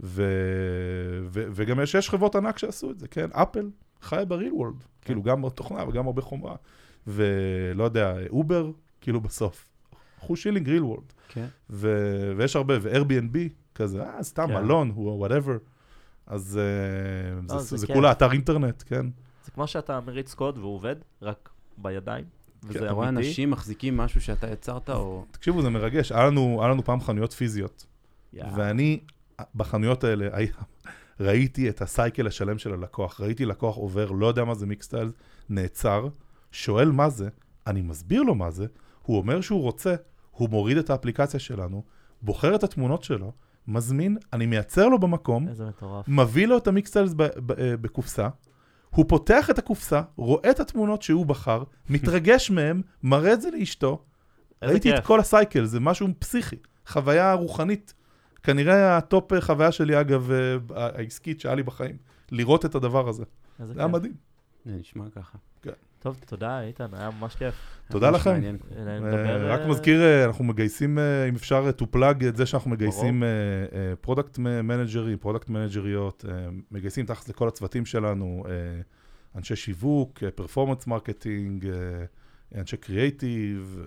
S3: ו... ו... וגם יש, יש חברות ענק שעשו את זה, כן? אפל חיה ב real world, כאילו גם בתוכנה וגם הרבה חומרה. ולא יודע, אובר, כאילו בסוף. קחו שילינג real world.
S2: כן.
S3: ו... ויש הרבה, ו-Airbnb, כזה, אה, סתם
S1: כן.
S3: מלון, whatever. אז אה,
S1: לא,
S3: זה,
S1: זה
S3: זה
S1: כיף.
S3: כולה אתר אינטרנט, כן?
S1: זה כמו שאתה מריץ קוד והוא עובד, רק בידיים, וזה
S2: אתה רואה
S1: אמיתי.
S2: אנשים מחזיקים משהו שאתה יצרת, או...
S3: תקשיבו, זה מרגש. היה לנו, היה לנו פעם חנויות פיזיות,
S1: יאה.
S3: ואני, בחנויות האלה, היה- ראיתי את הסייקל השלם של הלקוח. ראיתי לקוח עובר, לא יודע מה זה מיקסטיילס, נעצר, שואל מה זה, אני מסביר לו מה זה, הוא אומר שהוא רוצה, הוא מוריד את האפליקציה שלנו, בוחר את התמונות שלו, מזמין, אני מייצר לו במקום,
S1: איזה מטורף.
S3: מביא לו את ב- אה, בקופסה, הוא פותח את הקופסה, רואה את התמונות שהוא בחר, מתרגש מהם, מראה את זה לאשתו. ראיתי
S1: כיף.
S3: את כל ה cycle, זה משהו פסיכי, חוויה רוחנית. כנראה ה top אה, חוויה שלי, אגב, אה, העסקית שהיה לי בחיים, לראות את הדבר הזה. זה היה. מדהים.
S2: זה נשמע ככה.
S1: טוב, תודה איתן, היה ממש כיף.
S3: תודה לכם.
S1: אה,
S3: אה, רק מזכיר, אה, אנחנו מגייסים, אם אפשר, to plug את זה שאנחנו מגייסים product מנג'רים, product מנג'ריות, מגייסים תחת לכל הצוותים שלנו, אנשי שיווק, performance marketing, אנשי קריאייטיב,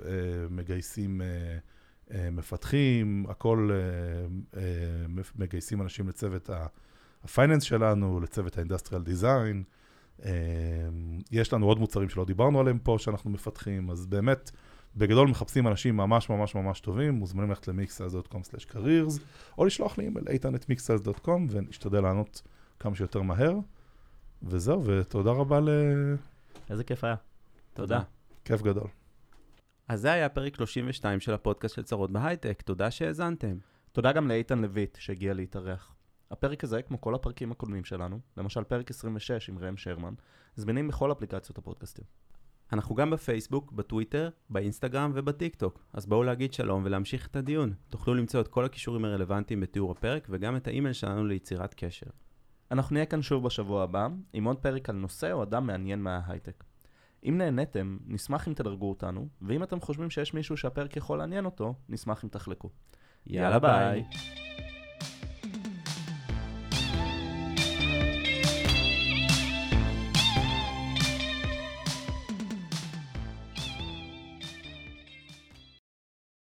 S3: מגייסים מפתחים, הכל מגייסים אנשים לצוות ה- ה finance שלנו, לצוות ה industrial design. אה, יש לנו עוד מוצרים שלא דיברנו עליהם פה שאנחנו מפתחים, אז באמת, בגדול מחפשים אנשים ממש ממש ממש טובים, מוזמנים ללכת ל-mixsize.com/careers, או לשלוח לי אימייל, איתן את mixsize.com, ונשתדל לענות כמה שיותר מהר. וזהו, ותודה רבה ל...
S1: איזה כיף היה. תודה.
S3: כיף גדול.
S2: אז זה היה פרק 32 של הפודקאסט של צרות בהייטק, תודה שהאזנתם.
S1: תודה גם לאיתן לויט שהגיע להתארח. הפרק הזה, כמו כל הפרקים הקודמים שלנו, למשל פרק 26 עם ראם שרמן, זמינים בכל אפליקציות הפודקאסטים.
S2: אנחנו גם בפייסבוק, בטוויטר, באינסטגרם ובטיק טוק, אז בואו להגיד שלום ולהמשיך את הדיון. תוכלו למצוא את כל הכישורים הרלוונטיים בתיאור הפרק וגם את האימייל שלנו ליצירת קשר.
S1: אנחנו נהיה כאן שוב בשבוע הבא, עם עוד פרק על נושא או אדם מעניין מההייטק. אם נהניתם, נשמח אם תדרגו אותנו, ואם אתם חושבים שיש מישהו שהפרק יכול לעניין אותו, נשמח אם תחלקו.
S2: יאללה ביי.